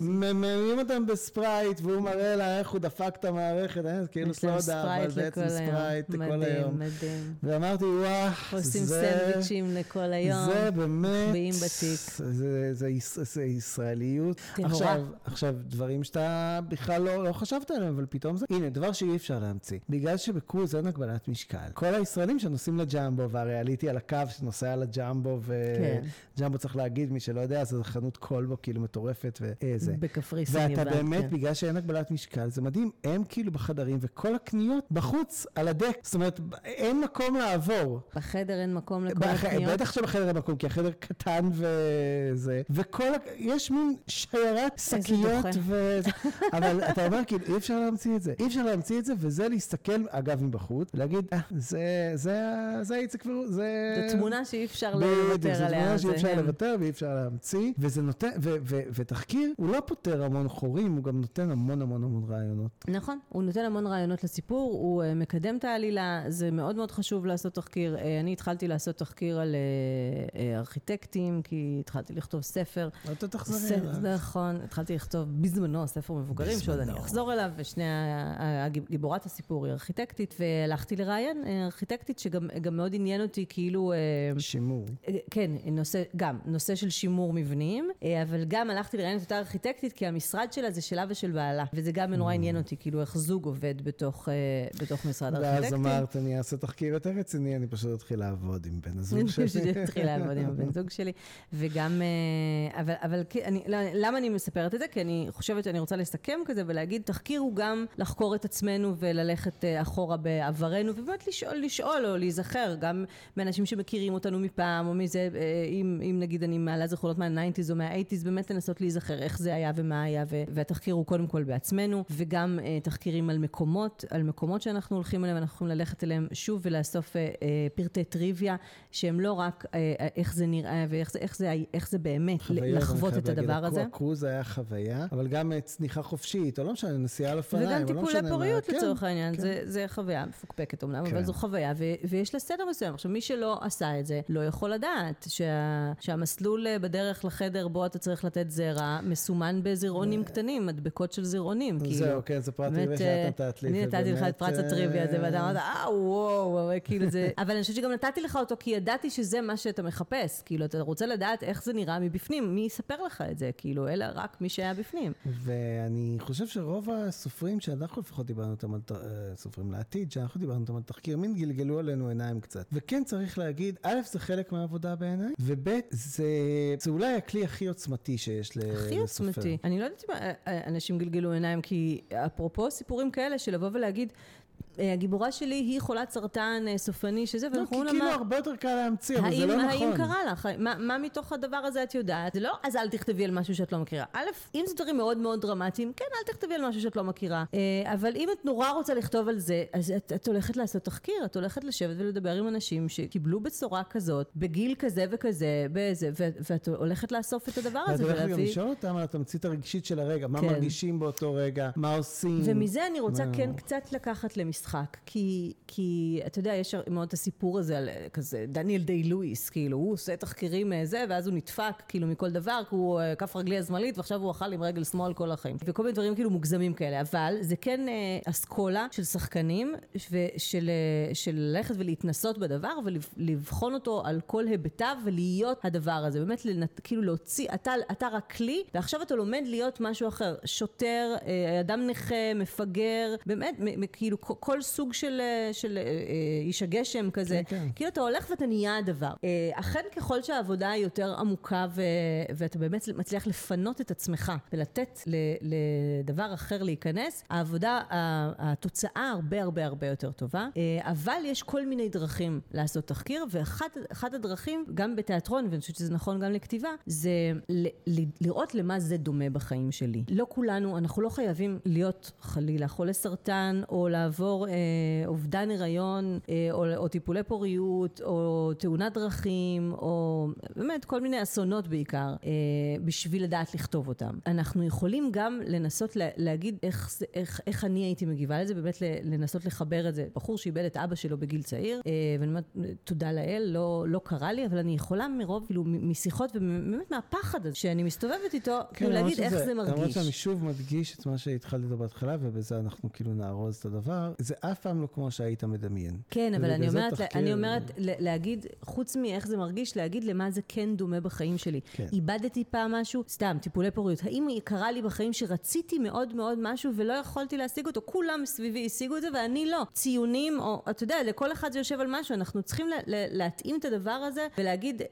ממלאים אותם בספרייט, והוא מראה לה איך הוא דפק את המערכת, אה, כאילו סודה, אבל ספרייט לכל היום. ספרייט כל מדהים, היום. מדהים. ואמרתי, וואו, עושים זה... סנדוויצ'ים לכל היום. זה באמת, מחביאים בתיק. זה, זה, יש- זה ישראליות. עכשיו, עכשיו, דברים שאתה בכלל לא, לא חשבת עליהם, אבל פתאום זה, הנה, דבר שאי אפשר להמציא. בגלל שבקרוז אין הגבלת משקל. כל הישראלים שנוסעים לג'מבו, והרי עליתי על הקו שנוסע לג'מבו, כן. וג'מבו צריך להגיד, מי שלא יודע, זו חנות כלבו כאילו מטורפת ואיזה. בקפריסין ואתה באמת, כן. בגלל שאין הגבלת משקל, זה מדהים, הם כאילו בחדרים, וכל הקניות בחוץ, על הדק. זאת אומרת, אין מקום לעבור. בחדר אין מקום לכל בח- הקניות. בטח שבחדר אין מקום, כי החדר קטן וזה, וכל, יש מין שיירת שקיות. וזה, אבל אתה אומר כאילו, אי אפשר להמציא את זה. אי אפשר להמציא את זה, וזה להסתכל, אגב, מבחוץ, ולהגיד, אה, זה, זה, זה איציק ורות, זה... זו תמונה שאי אפשר לוותר זו עליה. תמונה שאי זה אפשר. לוותר ואי אפשר להמציא, וזה נותן, ו- ו- ותחקיר, הוא לא פותר המון חורים, הוא גם נותן המון המון המון רעיונות. נכון, הוא נותן המון רעיונות לסיפור, הוא uh, מקדם את העלילה, זה מאוד מאוד חשוב לעשות תחקיר. Uh, אני התחלתי לעשות תחקיר על uh, ארכיטקטים, כי התחלתי לכתוב ספר. אתה תחזרי אליו. נכון, התחלתי לכתוב בזמנו ספר מבוגרים, שעוד אני. אחזור אליו, ושני, גיבורת הסיפור היא ארכיטקטית, והלכתי לראיין אה, ארכיטקטית שגם גם מאוד עניין אותי, כאילו... אה, שימור. אה, כן, נושא, גם, נושא של שימור מבנים, אה, אבל גם הלכתי לראיין את אותה ארכיטקטית, כי המשרד שלה זה שלה ושל בעלה, וזה גם נורא עניין אותי, כאילו איך זוג עובד בתוך, אה, בתוך משרד ואז ארכיטקטים. אמרת, אני אעשה תחקיר יותר רציני, אני פשוט אתחיל לעבוד עם בן הזוג אני שלי. פשוט אתחיל לעבוד עם הבן זוג שלי, וגם, אה, אבל, אבל אני, למה אני מספרת את זה? כי אני חושבת שאני רוצה לסכם כזה ולהגיד, תחקיר הוא גם לחקור את עצמנו וללכת אה, אחורה בעברנו, ובאמת לשאול, לשאול או להיזכר, גם מאנשים שמכירים אותנו מפעם, או מזה, אה, אם, אם נגיד אני מעלה זכרונות מה-90's או מה-80's, באמת לנסות להיזכר איך זה היה ומה היה, והתחקיר הוא קודם כל בעצמנו, וגם uh, תחקירים על מקומות, על מקומות שאנחנו הולכים אליהם, אנחנו יכולים ללכת אליהם שוב ולאסוף uh, uh, פרטי טריוויה, שהם לא רק uh, איך זה נראה ואיך זה, איך זה, איך זה באמת לחוות את הדבר הזה. הקרוז היה חוויה, אבל גם צניחה חופשית, או לא משנה, נסיעה על אופניים, וגם לא טיפולי פוריות כן, לצורך כן, העניין, כן. זה, זה חוויה מפוקפקת אומנם, כן. אבל זו חוויה, ו, ויש לה סדר מסוים. עכשיו, מי שלא עשה את זה, לא יכול לדעת שה, שהמסלול בדרך לחדר בו אתה צריך לתת זרע, מסומן בזרעונים קטנים, מדבקות של זרעונים. זהו, כאילו, כן, זה פרט טריוויה שאת נתת לי. אני נתתי לך את פרץ הטריוויה הזה, ואתה אמרת, אה, וואו, כאילו זה... אבל אני חושבת שגם נתתי לך אותו, כי ידעתי שזה מה שאתה מחפש. כאילו, אתה רוצה לדעת איך זה נראה מבפנים, מי יספר לך את זה, כאילו, אלא רק מי שהיה בפנים. ואני חושב שרוב הסופרים שאנחנו לפחות דיברנו אותם על, אה, סופרים לעתיד, שאנחנו דיברנו אותם על תחקיר מין, גלגלו עלינו עיניים קצת. וכן צריך להגיד, א', זה חלק מהעבודה בעיניי, וב', זה, זה אולי הכלי הכי עוצמתי שיש לסופר. הכי עוצמתי. אני לא יודעת אם אה, אה, אנשים גלגלו עיניים, כי אפרופו סיפורים כאלה, של לבוא ולהגיד, הגיבורה שלי היא חולת סרטן אה, סופני שזה, לא, כי כאילו הרבה יותר קל להמציא, אבל זה לא נכון. האם קרה לך? מה, מתוך הדבר הזה את יודעת? זה לא, אז אל תכתבי על משהו שאת לא מכירה. א', אם זה דברים מאוד מאוד דרמטיים, כן, אל תכתבי על משהו שאת לא מכירה. אה, אבל אם את נורא רוצה לכתוב על זה, אז את, את הולכת לעשות תחקיר, את הולכת לשבת ולדבר עם אנשים שקיבלו בצורה כזאת, בגיל כזה וכזה, באיזה, ו, ואת הולכת לאסוף את הדבר הזה ולהביא... ואת הולכת גם לשאול אותם על התמצית הרגשית של הרגע, מה כן. מרגישים באותו רגע, מה עושים. ומזה אני רוצה. כן קצת לקחת למסחר. משחק, כי, כי אתה יודע, יש מאוד את הסיפור הזה על כזה דניאל דיי לואיס, כאילו, הוא עושה תחקירים מזה, ואז הוא נדפק, כאילו, מכל דבר, כי הוא אה, כף רגלי השמאלית, ועכשיו הוא אכל עם רגל שמאל כל החיים. וכל מיני דברים כאילו מוגזמים כאלה, אבל זה כן אה, אסכולה של שחקנים, ושל אה, של ללכת ולהתנסות בדבר, ולבחון אותו על כל היבטיו, ולהיות הדבר הזה. באמת, לנת, כאילו להוציא, אתה, אתה רק כלי, ועכשיו אתה לומד להיות משהו אחר. שוטר, אדם נכה, מפגר, באמת, כאילו, כל... כל סוג של, אה, של אה, אה, איש הגשם כזה. כן, כן. כאילו אתה הולך ואתה נהיה הדבר. אכן ככל שהעבודה היא יותר עמוקה ו, ואתה באמת מצליח לפנות את עצמך ולתת ל, לדבר אחר להיכנס, העבודה, התוצאה הרבה הרבה הרבה יותר טובה. אבל יש כל מיני דרכים לעשות תחקיר, ואחת הדרכים, גם בתיאטרון, ואני חושבת שזה נכון גם לכתיבה, זה ל, ל, לראות למה זה דומה בחיים שלי. לא כולנו, אנחנו לא חייבים להיות חלילה חולי סרטן, או לעבור אה, אובדן הריון, אה, או, או טיפולי פוריות, או תאונת דרכים, או באמת כל מיני אסונות בעיקר, אה, בשביל לדעת לכתוב אותם. אנחנו יכולים גם לנסות לה, להגיד איך, איך, איך אני הייתי מגיבה לזה, באמת לנסות לחבר את זה. בחור שאיבד את אבא שלו בגיל צעיר, אה, ואני אומרת, תודה לאל, לא, לא קרה לי, אבל אני יכולה מרוב, כאילו, משיחות ובאמת מהפחד הזה שאני מסתובבת איתו, כן, כאילו להגיד איך זה, מרגיש. למרות שאני שוב מדגיש את מה שהתחלתי לדבר בהתחלה, ובזה אנחנו כאילו נארוז את הדבר. זה אף פעם לא כמו שהיית מדמיין. כן, אבל אני אומרת, תחקיר... אני אומרת להגיד, חוץ מאיך זה מרגיש, להגיד למה זה כן דומה בחיים שלי. כן. איבדתי פעם משהו, סתם, טיפולי פוריות. האם קרה לי בחיים שרציתי מאוד מאוד משהו ולא יכולתי להשיג אותו? כולם סביבי השיגו את זה ואני לא. ציונים, או אתה יודע, לכל אחד זה יושב על משהו, אנחנו צריכים לה, לה, להתאים את הדבר הזה ולהגיד, אה,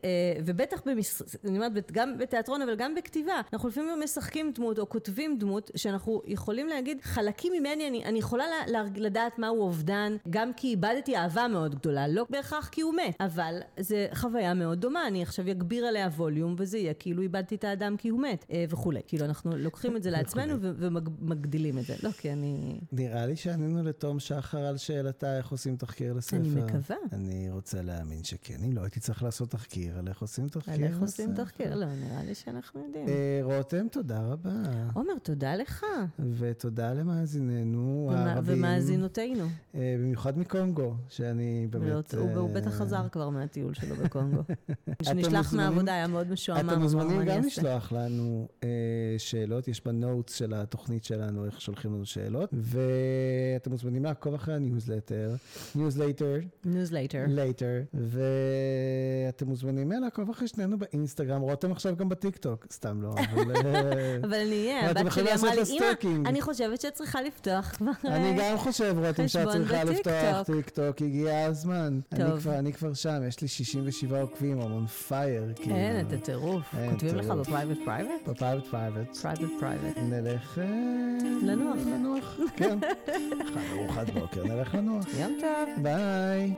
ובטח במש... אני אומרת, גם בתיאטרון, אבל גם בכתיבה, אנחנו לפעמים משחקים דמות או כותבים דמות, שאנחנו יכולים להגיד, חלקים ממני, אני, אני יכולה לה, לה, לדעת מהו אובדן, גם כי איבדתי אהבה מאוד גדולה, לא בהכרח כי הוא מת, אבל זה חוויה מאוד דומה, אני עכשיו אגביר עליה ווליום וזה יהיה כאילו איבדתי את האדם כי הוא מת אה, וכולי. כאילו אנחנו לוקחים את זה לעצמנו ומגדילים את זה. לא, כי אני... נראה לי שענינו לתום שחר על שאלתה איך עושים תחקיר לספר. אני מקווה. אני רוצה להאמין שכן. אם לא הייתי צריך לעשות תחקיר על איך עושים תחקיר על איך עושים תחקיר, לא, נראה לי שאנחנו יודעים. אה, רותם, תודה רבה. עומר, תודה לך. ותודה למאזיננו הערבים. ומאזינותינו. אה, במיוחד מקונגו, שאני באמת... הוא בטח חזר כבר מהטיול שלו בקונגו. כשנשלח מהעבודה היה מאוד משועמם. אתם מוזמנים גם לשלוח לנו אה, שאלות, יש ב notes של התוכנית שלנו איך שולחים לנו שאלות, ואתם מוזמנים לעקוב אחרי הניוזלטר, ניוזלטר. ניוזלטר. לייטר. ואתם מוזמנים לעקוב אחרי שנינו באינסטגרם, רותם עכשיו גם בטיקטוק, סתם לא, אבל... אבל אני אהיה, הבת שלי אמרה לי, אמא, אני חושבת שאת צריכה לפתוח כבר... אני גם חושב, אומרת, שאת צריכה לפתוח בטיקטוק. טיק טוק, הגיע הזמן. אני טוב. כבר- אני כבר שם, יש לי 67 עוקבים, I'm on fire. כאילו. אין, אתה טירוף. כותבים לך. ב private private? ב private private. private private. נלך... אה, לנוח. לנוח, כן. ארוחת בוקר, נלך לנוח. יום טוב. ביי.